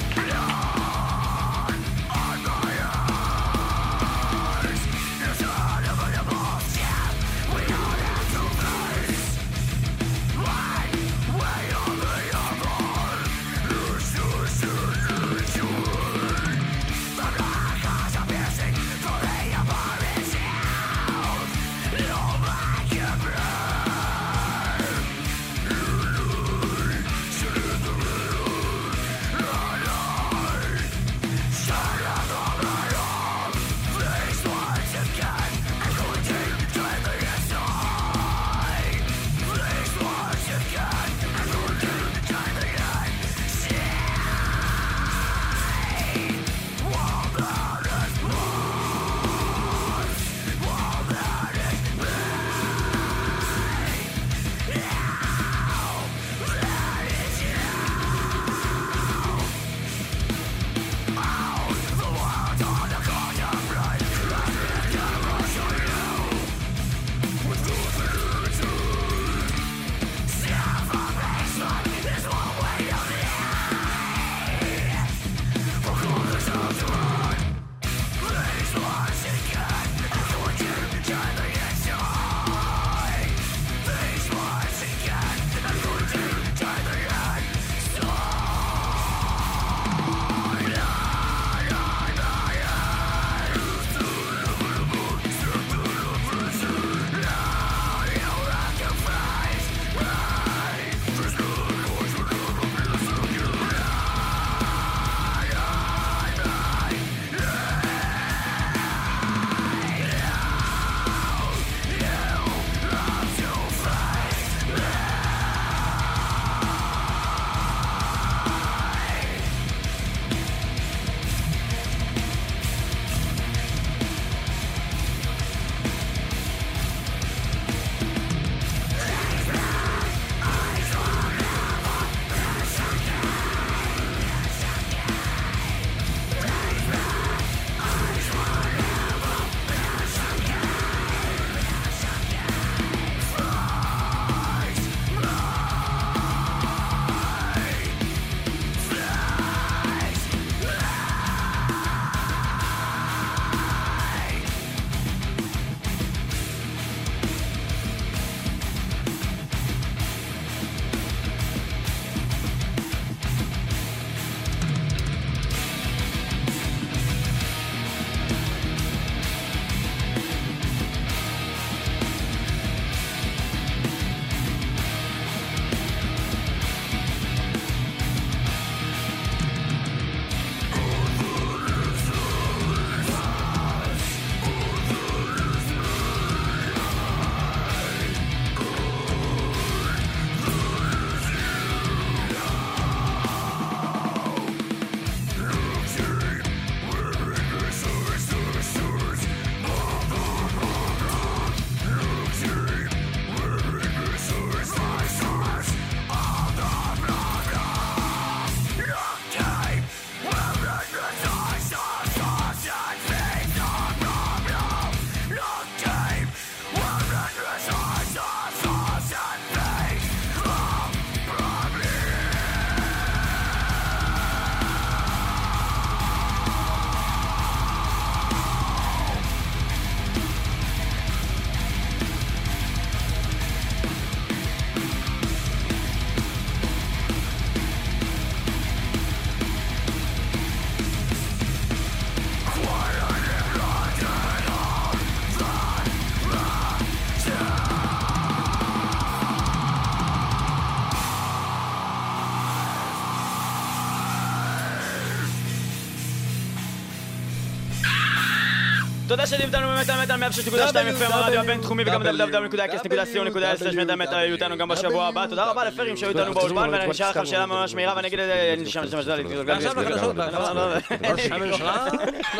שאתם איתנו באמת על מטאל 106.2 FM הרדיו הבינתחומי וגם www.x.co.il מטאל היו איתנו גם בשבוע הבא. תודה רבה לפרים שהיו איתנו באולפן ואני אשאל לכם שאלה ממש מהירה ואני אגיד את זה... שם שם שם ועכשיו לחדשות,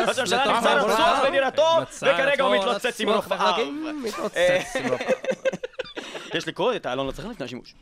ראש הממשלה נמצא לצוח בדירתו וכרגע הוא מתלוצץ עם רופאיו. רופאיו. יש לקרוא את העלון לצרכן לפני השימוש.